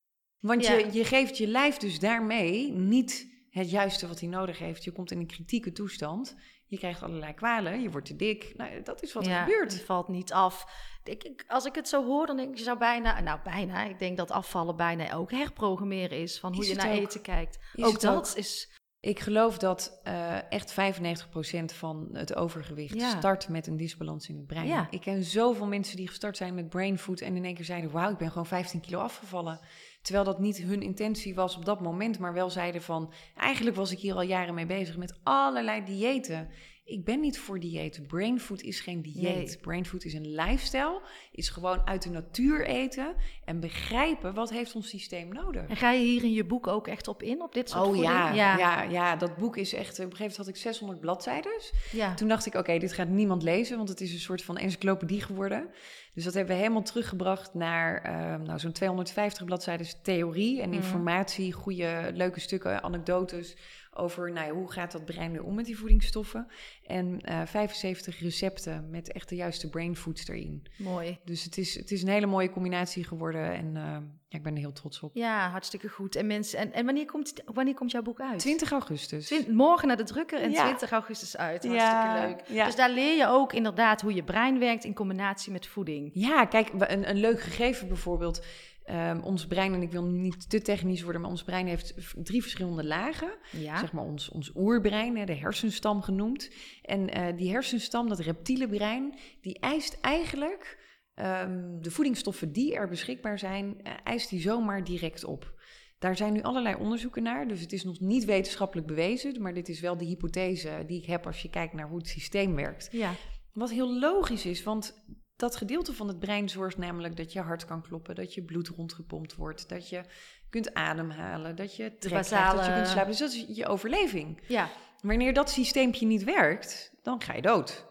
Want Ja. je, je geeft je lijf dus daarmee niet het juiste wat hij nodig heeft. Je komt in een kritieke toestand. Je krijgt allerlei kwalen. Je wordt te dik. Nou, dat is wat er gebeurt. Het valt niet af. Ik, ik- als ik het zo hoor, dan denk ik, je zou bijna, nou bijna, ik denk dat afvallen bijna ook herprogrammeren is van hoe Is je naar ook? eten kijkt. Is ook dat ook? is, Ik geloof dat eh, echt 95% van het overgewicht Ja. start met een disbalans in het brein. Ja. Ik ken zoveel mensen die gestart zijn met brain food en in één keer zeiden: Wauw, ik ben gewoon 15 kilo afgevallen. Terwijl dat niet hun intentie was op dat moment, maar wel zeiden van: Eigenlijk was ik hier al jaren mee bezig met allerlei diëten. Ik ben niet voor diëten. Brain food is geen dieet. Nee. Brain food is een lifestyle. Is gewoon uit de natuur eten en begrijpen wat heeft ons systeem nodig. en ga je hier in je boek ook echt op in, op dit soort Oh ja, ja. ja, Ja, dat boek is echt... Op een gegeven moment had ik 600 bladzijden. ja. Toen dacht ik, oké, dit gaat niemand lezen, want het is een soort van encyclopedie geworden. Dus dat hebben we helemaal teruggebracht naar eh, nou, zo'n 250 bladzijden theorie en Mhm. informatie, goede, leuke stukken, anekdotes over nou, ja, hoe gaat dat brein nu om met die voedingsstoffen. En eh 75 recepten met echt de juiste brain foods erin. Mooi. Dus het is, het is een hele mooie combinatie geworden en eh, ja, ik ben er heel trots op. Ja, hartstikke goed. En mensen, en, en wanneer, komt, wanneer komt jouw boek uit? 20 augustus. Morgen naar de drukker en Ja. 20 augustus uit. Ja, Hartstikke leuk. Dus daar leer je ook inderdaad hoe je brein werkt in combinatie met voeding. Ja, kijk, een, een leuk gegeven bijvoorbeeld. Ehm, ons brein, en ik wil niet te technisch worden, maar ons brein heeft drie verschillende lagen. Ja, Zeg maar ons, ons oerbrein, de hersenstam genoemd. En eh, die hersenstam, dat reptiele brein, die eist eigenlijk ehm, de voedingsstoffen die er beschikbaar zijn, eh, eist die zomaar direct op. Daar zijn nu allerlei onderzoeken naar, dus het is nog niet wetenschappelijk bewezen, maar dit is wel de hypothese die ik heb als je kijkt naar hoe het systeem werkt. ja. Wat heel logisch is, want dat gedeelte van het brein zorgt namelijk dat je hart kan kloppen, dat je bloed rondgepompt wordt, dat je kunt ademhalen, dat je trek basale- krijgt, dat je kunt slapen. Dus dat is je overleving. Ja, Wanneer dat systeempje niet werkt, dan ga je dood.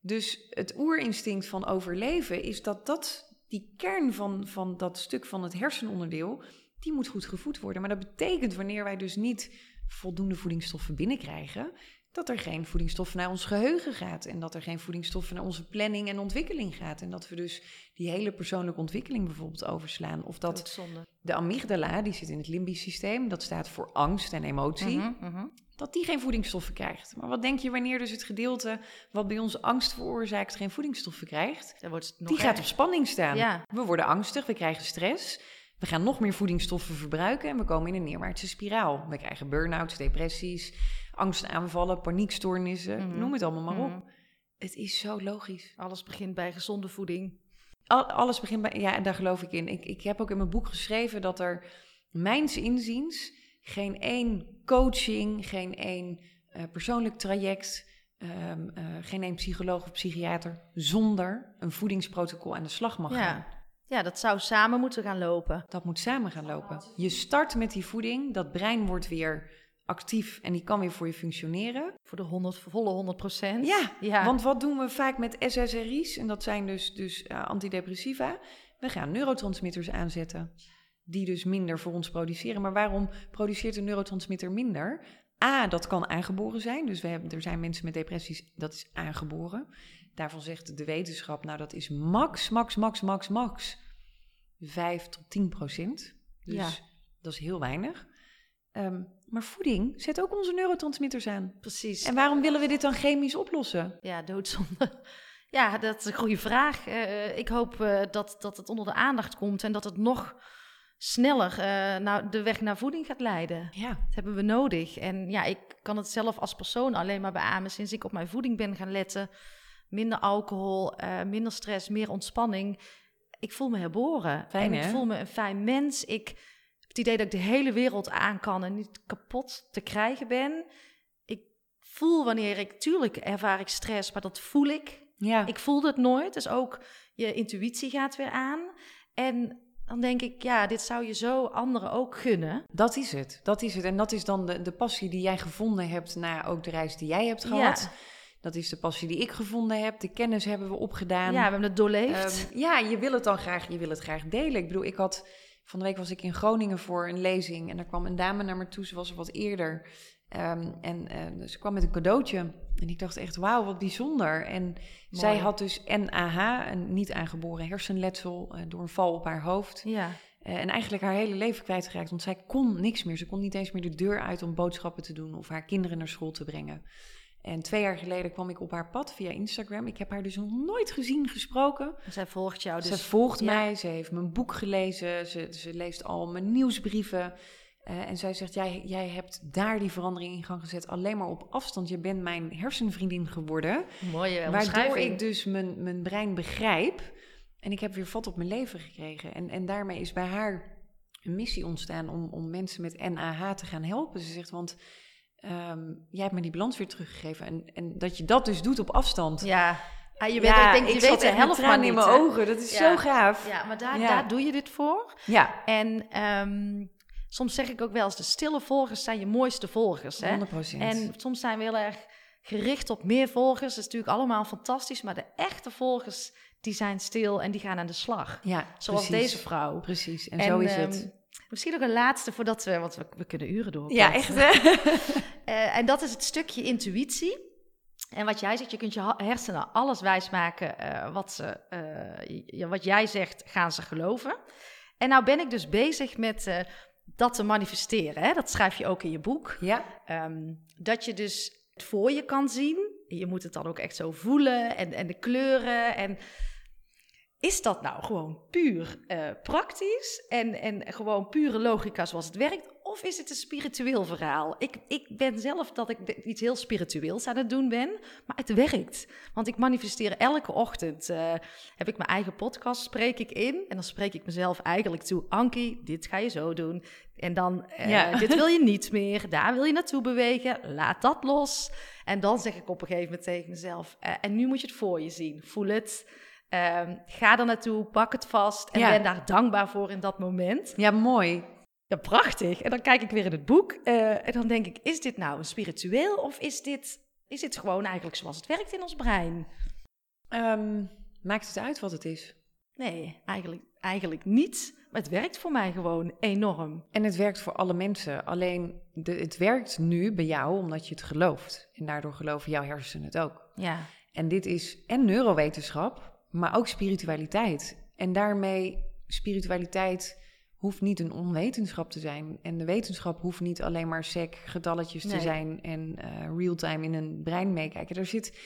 Dus het oerinstinct van overleven is dat, dat die kern van, van dat stuk van het hersenonderdeel, die moet goed gevoed worden. Maar dat betekent wanneer wij dus niet voldoende voedingsstoffen binnenkrijgen, dat er geen voedingsstoffen naar ons geheugen gaat. En dat er geen voedingsstoffen naar onze planning en ontwikkeling gaat. En dat we dus die hele persoonlijke ontwikkeling bijvoorbeeld overslaan. Of dat de amygdala, die zit in het limbisch systeem, dat staat voor angst en emotie Mhm, mhm. dat die geen voedingsstoffen krijgt. Maar wat denk je wanneer dus het gedeelte wat bij ons angst veroorzaakt geen voedingsstoffen krijgt? Dan wordt het nog Die gaat op spanning staan. Ja. We worden angstig, we krijgen stress. We gaan nog meer voedingsstoffen verbruiken en we komen in een neerwaartse spiraal. We krijgen burn-outs, depressies, angstaanvallen, paniekstoornissen, Mhm. noem het allemaal maar Mhm. op. Het is zo logisch. Alles begint bij gezonde voeding. Al- alles begint bij, ja, en daar geloof ik in. Ik, ik heb ook in mijn boek geschreven dat er, mijns inziens, geen één coaching, geen één eh, persoonlijk traject, ehm, eh, geen één psycholoog of psychiater zonder een voedingsprotocol aan de slag mag gaan. Ja, dat zou samen moeten gaan lopen. Dat moet samen gaan lopen. Je start met die voeding, dat brein wordt weer actief en die kan weer voor je functioneren. Voor de 100, volle 100 procent. Ja, ja. Want wat doen we vaak met SSRI's? En dat zijn dus, dus eh, antidepressiva. We gaan neurotransmitters aanzetten. Die dus minder voor ons produceren. Maar waarom produceert een neurotransmitter minder? A, dat kan aangeboren zijn. Dus we hebben, er zijn mensen met depressies, dat is aangeboren. Daarvan zegt de wetenschap, nou dat is max, max, max, max, max 5 tot 10 procent. Dus Ja. dat is heel weinig. Ehm, maar voeding zet ook onze neurotransmitters aan. Precies. En waarom willen we dit dan chemisch oplossen? Ja, doodzonde. Ja, dat is een goede vraag. Eh, ik hoop eh, dat, dat het onder de aandacht komt en dat het nog sneller eh, naar de weg naar voeding gaat leiden. Ja, Dat hebben we nodig. En ja, ik kan het zelf als persoon alleen maar beamen sinds ik op mijn voeding ben gaan letten. Minder alcohol, eh, minder stress, meer ontspanning. Ik voel me herboren. Fijn, en ik hè? voel me een fijn mens. Ik het idee dat ik de hele wereld aan kan en niet kapot te krijgen ben. Ik voel wanneer ik, tuurlijk ervaar ik stress, maar dat voel ik. ja. Ik voelde het nooit, dus ook je intuïtie gaat weer aan. En dan denk ik, ja, dit zou je zo anderen ook gunnen. dat is het. Dat is het. En dat is dan de, de passie die jij gevonden hebt na ook de reis die jij hebt gehad. Ja. Dat is de passie die ik gevonden heb. De kennis hebben we opgedaan. Ja, we hebben het doorleefd. Ehm, ja, je wil het dan graag, je wil het graag delen. Ik bedoel, ik had van de week was ik in Groningen voor een lezing en daar kwam een dame naar me toe. Ze was er wat eerder Ehm, en eh, ze kwam met een cadeautje en ik dacht echt, wauw, wat bijzonder. En zij had dus NAH, een niet aangeboren hersenletsel, eh, door een val op haar hoofd. ja. Eh, en eigenlijk haar hele leven kwijtgeraakt, want zij kon niks meer. Ze kon niet eens meer de deur uit om boodschappen te doen of haar kinderen naar school te brengen. En twee jaar geleden kwam ik op haar pad via Instagram. Ik heb haar dus nog nooit gezien, gesproken. Zij volgt jou dus. ze volgt ja. mij, ze heeft mijn boek gelezen, ze, ze leest al mijn nieuwsbrieven. Eh, en zij zegt, jij, jij hebt daar die verandering in gang gezet, alleen maar op afstand. Je bent mijn hersenvriendin geworden, Mooie waardoor ik dus mijn, mijn brein begrijp. En ik heb weer vat op mijn leven gekregen. En, en daarmee is bij haar een missie ontstaan om, om mensen met NAH te gaan helpen. Ze zegt, want ehm, jij hebt me die balans weer teruggegeven. En, en dat je dat dus doet op afstand. Ja. Ah, je, bent, Ja, ik denk, je ik weet de helft maar niet. in mijn ogen. Dat is Ja. zo gaaf. Ja, maar daar, Ja. daar doe je dit voor. Ja, En ehm, soms zeg ik ook wel eens, de stille volgers zijn je mooiste volgers. Hè? 100%. En soms zijn we heel erg gericht op meer volgers. Dat is natuurlijk allemaal fantastisch. Maar de echte volgers, die zijn stil en die gaan aan de slag. ja, Zoals precies. deze vrouw. Precies, en, zo is ehm, het. Misschien nog een laatste voordat we, want we, we kunnen uren door. Ja, echt hè? Eh, en dat is het stukje intuïtie. En wat jij zegt, je kunt je hersenen alles wijsmaken eh wat, ze, eh, wat jij zegt, gaan ze geloven. En nou ben ik dus bezig met dat te manifesteren. Hè? Dat schrijf je ook in je boek. ja, Ehm, dat je dus het voor je kan zien. Je moet het dan ook echt zo voelen en, en de kleuren. En is dat nou gewoon puur eh, praktisch en, en gewoon pure logica zoals het werkt? Of is het een spiritueel verhaal? Ik, ik ben zelf dat ik iets heel spiritueels aan het doen ben, maar het werkt. Want ik manifesteer elke ochtend. eh, heb ik mijn eigen podcast, spreek ik in. En dan spreek ik mezelf eigenlijk toe. Ankie, dit ga je zo doen. En dan, eh, Ja. dit wil je niet meer. Daar wil je naartoe bewegen. Laat dat los. En dan zeg ik op een gegeven moment tegen mezelf... en nu moet je het voor je zien. Voel het. Ehm, ga er naartoe, pak het vast. En Ja. ben daar dankbaar voor in dat moment. ja, mooi. Ja, prachtig. En dan kijk ik weer in het boek eh, en dan denk ik, is dit nou spiritueel of is dit, is dit gewoon eigenlijk zoals het werkt in ons brein? Ehm, maakt het uit wat het is? Nee, eigenlijk, eigenlijk niet. Maar het werkt voor mij gewoon enorm. En het werkt voor alle mensen. Alleen de, het werkt nu bij jou omdat je het gelooft. En daardoor geloven jouw hersenen het ook. Ja. En dit is en neurowetenschap, maar ook spiritualiteit. En daarmee, spiritualiteit hoeft niet een onwetenschap te zijn. En de wetenschap hoeft niet alleen maar sec, getalletjes te zijn en eh real-time in een brein meekijken. Er zit,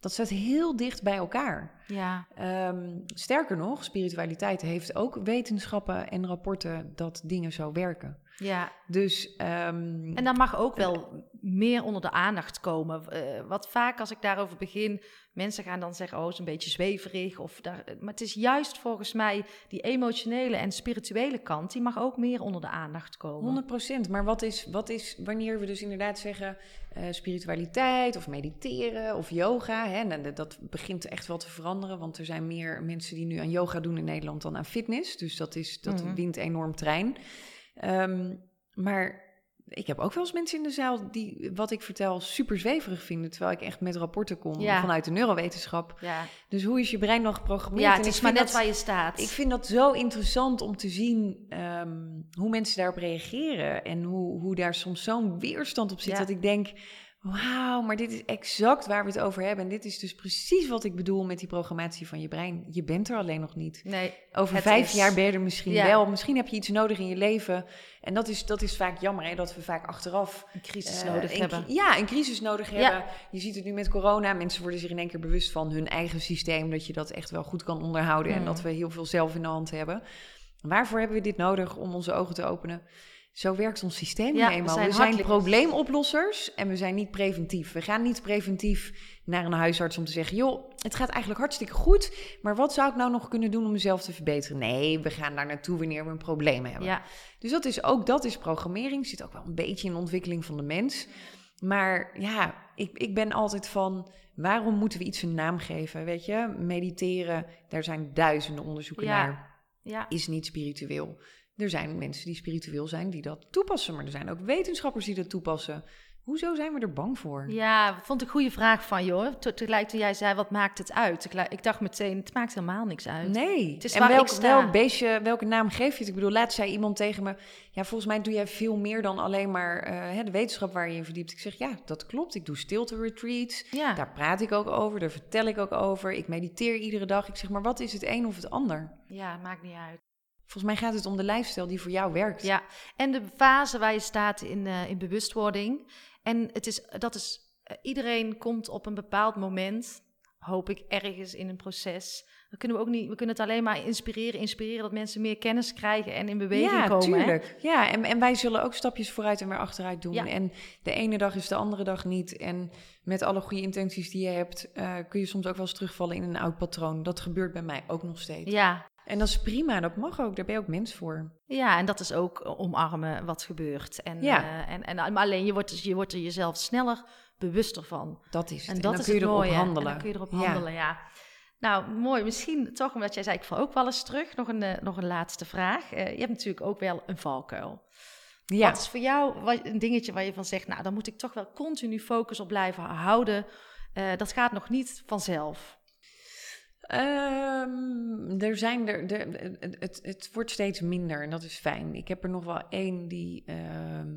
dat staat heel dicht bij elkaar. Ja. Ehm, sterker nog, spiritualiteit heeft ook wetenschappen en rapporten dat dingen zo werken. Ja. Dus ehm, En dan mag ook wel meer onder de aandacht komen. Eh, wat vaak als ik daarover begin, mensen gaan dan zeggen, oh, het is een beetje zweverig. Of daar, maar het is juist volgens mij die emotionele en spirituele kant, die mag ook meer onder de aandacht komen. 100% Maar wat is, wat is wanneer we dus inderdaad zeggen eh, spiritualiteit of mediteren of yoga? Hè, en dat- begint echt wel te veranderen, want er zijn meer mensen die nu aan yoga doen in Nederland dan aan fitness. Dus dat, is, dat Mhm. wint enorm trein. Ehm, maar ik heb ook wel eens mensen in de zaal die wat ik vertel super zweverig vinden, terwijl ik echt met rapporten kom Ja. vanuit de neurowetenschap. Ja, Dus hoe is je brein nog geprogrammeerd? ja het is maar net dat- waar je staat. ik vind dat zo interessant om te zien ehm, hoe mensen daarop reageren. En hoe, hoe daar soms zo'n weerstand op zit. Ja. Dat ik denk, wauw, maar dit is exact waar we het over hebben. En dit is dus precies wat ik bedoel met die programmatie van je brein. Je bent er alleen nog niet. nee, Over vijf is- jaar ben je er misschien Ja. wel. Misschien heb je iets nodig in je leven. En dat is, dat is vaak jammer, hè, dat we vaak achteraf een crisis eh, nodig een hebben. Ja, een crisis nodig Ja. hebben. Je ziet het nu met corona. Mensen worden zich in één keer bewust van hun eigen systeem. Dat je dat echt wel goed kan onderhouden. En Mm. dat we heel veel zelf in de hand hebben. Waarvoor hebben we dit nodig om onze ogen te openen? Zo werkt ons systeem Ja, we eenmaal. zijn We zijn probleemoplossers en we zijn niet preventief. We gaan niet preventief naar een huisarts om te zeggen... joh, het gaat eigenlijk hartstikke goed... maar wat zou ik nou nog kunnen doen om mezelf te verbeteren? Nee, we gaan daar naartoe wanneer we een probleem hebben. Ja, Dus dat is ook dat is programmering. Zit ook wel een beetje in de ontwikkeling van de mens. Maar ja, ik, ik ben altijd van waarom moeten we iets een naam geven? Weet je, mediteren, daar zijn duizenden onderzoeken Ja. naar. ja. Is niet spiritueel. Er zijn mensen die spiritueel zijn die dat toepassen, maar er zijn ook wetenschappers die dat toepassen. Hoezo zijn we er bang voor? Ja, vond ik een goede vraag van. Te- Tegelijk toen jij zei, wat maakt het uit? Ik, dacht meteen, het maakt helemaal niks uit. Nee. Het is en welk, beestje, welke naam geef je het? Ik bedoel, laatst zei iemand tegen me... Ja, volgens mij doe jij veel meer dan alleen maar hè, de wetenschap waar je in verdiept. Ik zeg, ja, dat klopt. Ik doe stilte-retreats. Ja, Daar praat ik ook over, daar vertel ik ook over. Ik mediteer iedere dag. Ik zeg, maar wat is het een of het ander? ja, maakt niet uit. Volgens mij gaat het om de lifestyle die voor jou werkt. Ja, en de fase waar je staat in, eh, in bewustwording. En het is, dat is, eh, iedereen komt op een bepaald moment, hoop ik, ergens in een proces. We kunnen, we ook niet, we kunnen het alleen maar inspireren, inspireren dat mensen meer kennis krijgen en in beweging ja, komen. hè? tuurlijk. Ja, en, en wij zullen ook stapjes vooruit en weer achteruit doen. Ja. En de ene dag is de andere dag niet. En met alle goede intenties die je hebt, eh, kun je soms ook wel eens terugvallen in een oud patroon. Dat gebeurt bij mij ook nog steeds. Ja, En dat is prima, dat mag ook. Daar ben je ook mens voor. ja, en dat is ook eh, omarmen wat gebeurt. En, Ja. eh, en, en, maar alleen je wordt, dus- je wordt er jezelf sneller bewuster van. Dat is het. En dat dan is kun je erop handelen. En dan kun je erop handelen, ja. Nou, mooi. Misschien toch, omdat jij zei, ik val ook wel eens terug. Nog een, eh, nog een laatste vraag. Je hebt natuurlijk ook wel een valkuil. Ja. Wat is voor jou wat- een dingetje waar je van zegt, nou, dan moet ik toch wel continu focus op blijven houden. Dat gaat nog niet vanzelf. Ehm, er zijn er, het, het, wordt steeds minder en dat is fijn. Ik heb er nog wel één die ehm,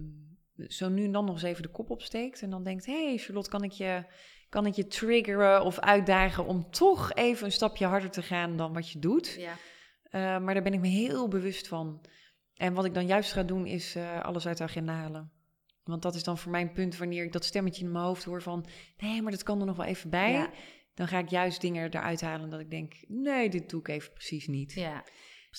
zo nu en dan nog eens even de kop opsteekt. En dan denkt, hé hey Charlotte, kan ik, je, kan ik je triggeren of uitdagen om toch even een stapje harder te gaan dan wat je doet? Ja. Eh, maar daar ben ik me heel bewust van. En wat ik dan juist ga doen, is eh, alles uit de agenda halen. Want dat is dan voor mij een punt wanneer ik dat stemmetje in mijn hoofd hoor van... nee, maar dat kan er nog wel even bij. Ja. Dan ga ik juist dingen eruit halen dat ik denk... nee, dit doe ik even precies niet. Ja,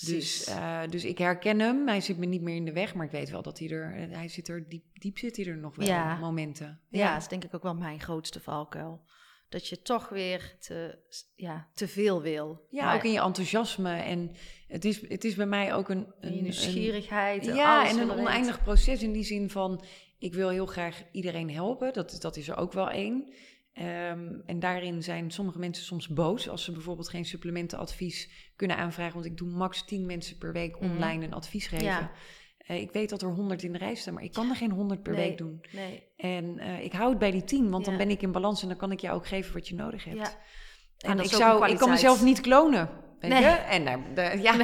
dus, eh, dus ik herken hem. Hij zit me niet meer in de weg, maar ik weet wel dat hij er... Hij zit er diep, diep zit hij er nog wel, Ja. momenten. ja, dat is denk ik ook wel mijn grootste valkuil. Dat je toch weer te, ja, te veel wil. Ja, Maar- ook in je enthousiasme. En het is, het is bij mij ook een... en een nieuwsgierigheid. Ja, en een oneindig proces in die zin van... ik wil heel graag iedereen helpen. Dat, dat is er ook wel één. Ehm, en daarin zijn sommige mensen soms boos... als ze bijvoorbeeld geen supplementenadvies kunnen aanvragen. Want ik doe max 10 mensen per week Mhm. online een advies geven. Ja. Eh, ik weet dat er 100 in de rij staan, maar ik kan er geen 100 per Nee. week doen. Nee. En eh, ik hou het bij die 10, want dan ben ik in balans en dan kan ik jou ook geven wat je nodig hebt. Ja. En dat ik, zou, ik kan mezelf niet klonen. Weet Nee. je? En daar- ja,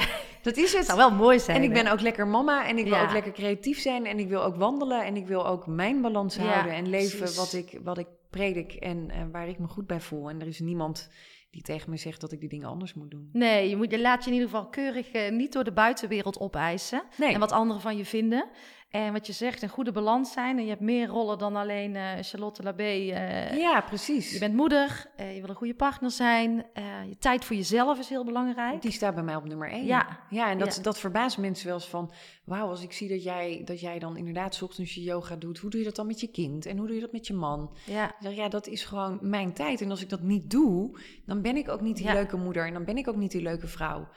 dat is Het zou wel mooi zijn. En ik hè? ben ook lekker mama en ik wil ook lekker creatief zijn en ik wil ook wandelen en ik wil ook mijn balans houden en leven precies. wat ik, wat ik predik en eh, waar ik me goed bij voel. En er is niemand die tegen me zegt dat ik die dingen anders moet doen. Nee, je, moet, je laat je in ieder geval keurig eh, niet door de buitenwereld opeisen. Nee, En wat anderen van je vinden. En wat je zegt, een goede balans zijn. En je hebt meer rollen dan alleen eh, Charlotte Labé. eh, ja, precies. Je bent moeder, eh, je wil een goede partner zijn. je tijd voor jezelf is heel belangrijk. Die staat bij mij op nummer één. Ja. ja en dat, Ja. dat verbaast mensen wel eens van... wauw, als ik zie dat jij, dat jij dan inderdaad ochtends je yoga doet... hoe doe je dat dan met je kind? En hoe doe je dat met je man? Ja, zeg, ja, dat is gewoon mijn tijd. En als ik dat niet doe, dan ben ik ook niet die Ja. leuke moeder... en dan ben ik ook niet die leuke vrouw.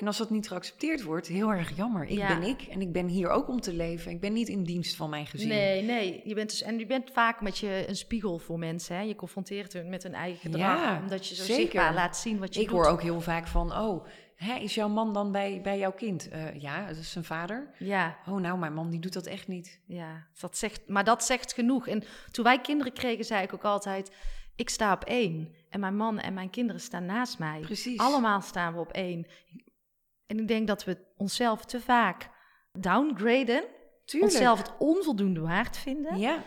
En als dat niet geaccepteerd wordt, heel erg jammer. Ik Ja. ben ik en ik ben hier ook om te leven. Ik ben niet in dienst van mijn gezin. nee, nee. Je bent dus, en je bent vaak met je een spiegel voor mensen. Hè? Je confronteert hun met hun eigen gedrag. Ja, omdat je zo zeker. zichtbaar laat zien wat je Ik doet. hoor ook heel vaak van, oh, hè, is jouw man dan bij, bij jouw kind? Eh, ja, dat is zijn vader. Ja, Oh, nou, mijn man die doet dat echt niet. ja. Dat zegt, maar dat zegt genoeg. En toen wij kinderen kregen, zei ik ook altijd... Ik sta op één. En mijn man en mijn kinderen staan naast mij. Precies. Allemaal staan we op één. En ik denk dat we onszelf te vaak downgraden. Tuurlijk. Onszelf het onvoldoende waard vinden. Ja,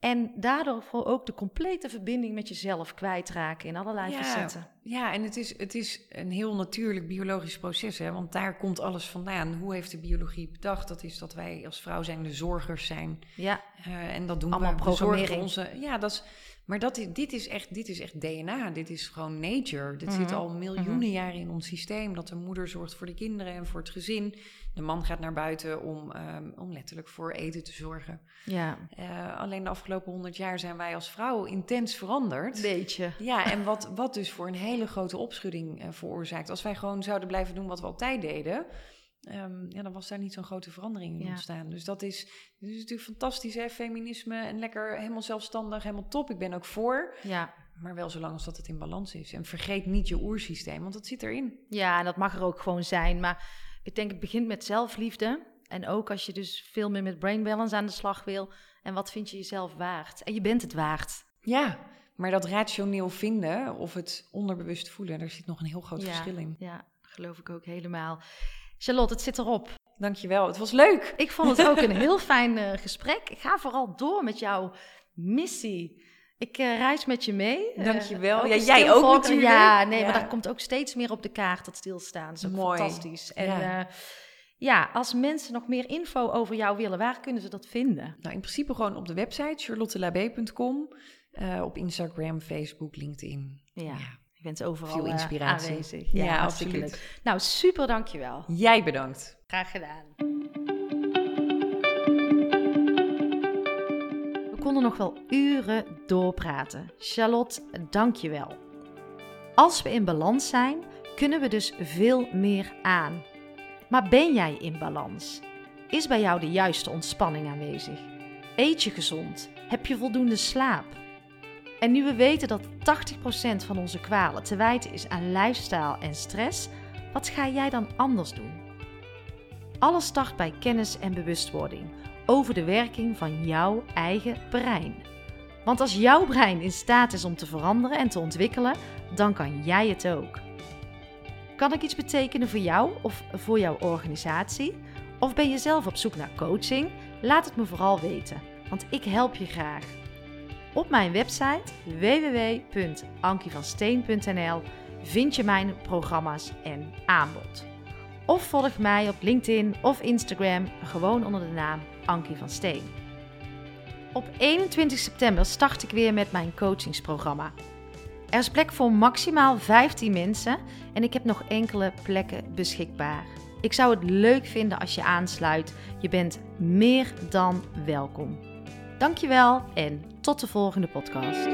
En daardoor voor ook de complete verbinding met jezelf kwijtraken in allerlei Ja. facetten. ja en het is, het is een heel natuurlijk biologisch proces, hè? want daar komt alles vandaan. Hoe heeft de biologie bedacht? Dat is dat wij als vrouw zijn de zorgers zijn. Ja, Eh, en dat doen Allemaal we. Programmering. Onze, ja, dat is, maar dat is, dit, is echt, dit is echt DNA. Dit is gewoon nature. Dit zit Mhm. al miljoenen jaren in ons systeem. Dat de moeder zorgt voor de kinderen en voor het gezin. De man gaat naar buiten om, ehm, om letterlijk voor eten te zorgen. ja. Eh, alleen de afgelopen honderd jaar zijn wij als vrouw intens veranderd. Weet je. Ja, en wat, wat dus voor een hele grote opschudding eh, veroorzaakt. Als wij gewoon zouden blijven doen wat we altijd deden, ehm, ja, dan was daar niet zo'n grote verandering in Ja. ontstaan. Dus dat is, dat is natuurlijk fantastisch, hè? Feminisme en lekker helemaal zelfstandig, helemaal top. Ik ben ook voor, Ja. maar wel zolang als dat het in balans is. En vergeet niet je oersysteem, want dat zit erin. ja, en dat mag er ook gewoon zijn. Maar ik denk het begint met zelfliefde. En ook als je dus veel meer met brain balance aan de slag wil. En wat vind je jezelf waard? En je bent het waard. Ja, maar dat rationeel vinden of het onderbewust voelen, daar zit nog een heel groot Ja. verschil in. Ja, geloof ik ook helemaal. Charlotte, het zit erop. Dankjewel, het was leuk. Ik vond het ook een heel fijn eh, gesprek. Ik ga vooral door met jouw missie. Ik eh, reis met je mee. Eh, Dankjewel. ook Ja, jij ook natuurlijk. Ja, nee, Ja. maar dat komt ook steeds meer op de kaart, dat stilstaan. Dat is Mooi. fantastisch. En Ja. ja. als mensen nog meer info over jou willen, waar kunnen ze dat vinden? Nou, in principe gewoon op de website charlottelabé.com. op Instagram, Facebook, LinkedIn. Ja, je bent overal Veel eh, inspiratie. aanwezig. Ja, hartstikke absoluut. Nou, super dankjewel. Jij bedankt. Graag gedaan. We konden nog wel uren doorpraten. Charlotte, dank je wel. Als we in balans zijn, kunnen we dus veel meer aan. Maar ben jij in balans? Is bij jou de juiste ontspanning aanwezig? Eet je gezond? Heb je voldoende slaap? En nu we weten dat 80% van onze kwalen te wijten is aan lifestyle en stress, wat ga jij dan anders doen? Alles start bij kennis en bewustwording over de werking van jouw eigen brein. Want als jouw brein in staat is om te veranderen en te ontwikkelen, dan kan jij het ook. Kan ik iets betekenen voor jou of voor jouw organisatie? Of ben je zelf op zoek naar coaching? Laat het me vooral weten, want ik help je graag. Op mijn website www.ankievansteen.nl vind je mijn programma's en aanbod. Of volg mij op LinkedIn of Instagram gewoon onder de naam Ankie van Steen. Op 21 september start ik weer met mijn coachingsprogramma. Er is plek voor maximaal 15 mensen en ik heb nog enkele plekken beschikbaar. Ik zou het leuk vinden als je aansluit. Je bent meer dan welkom. Dankjewel en tot de volgende podcast.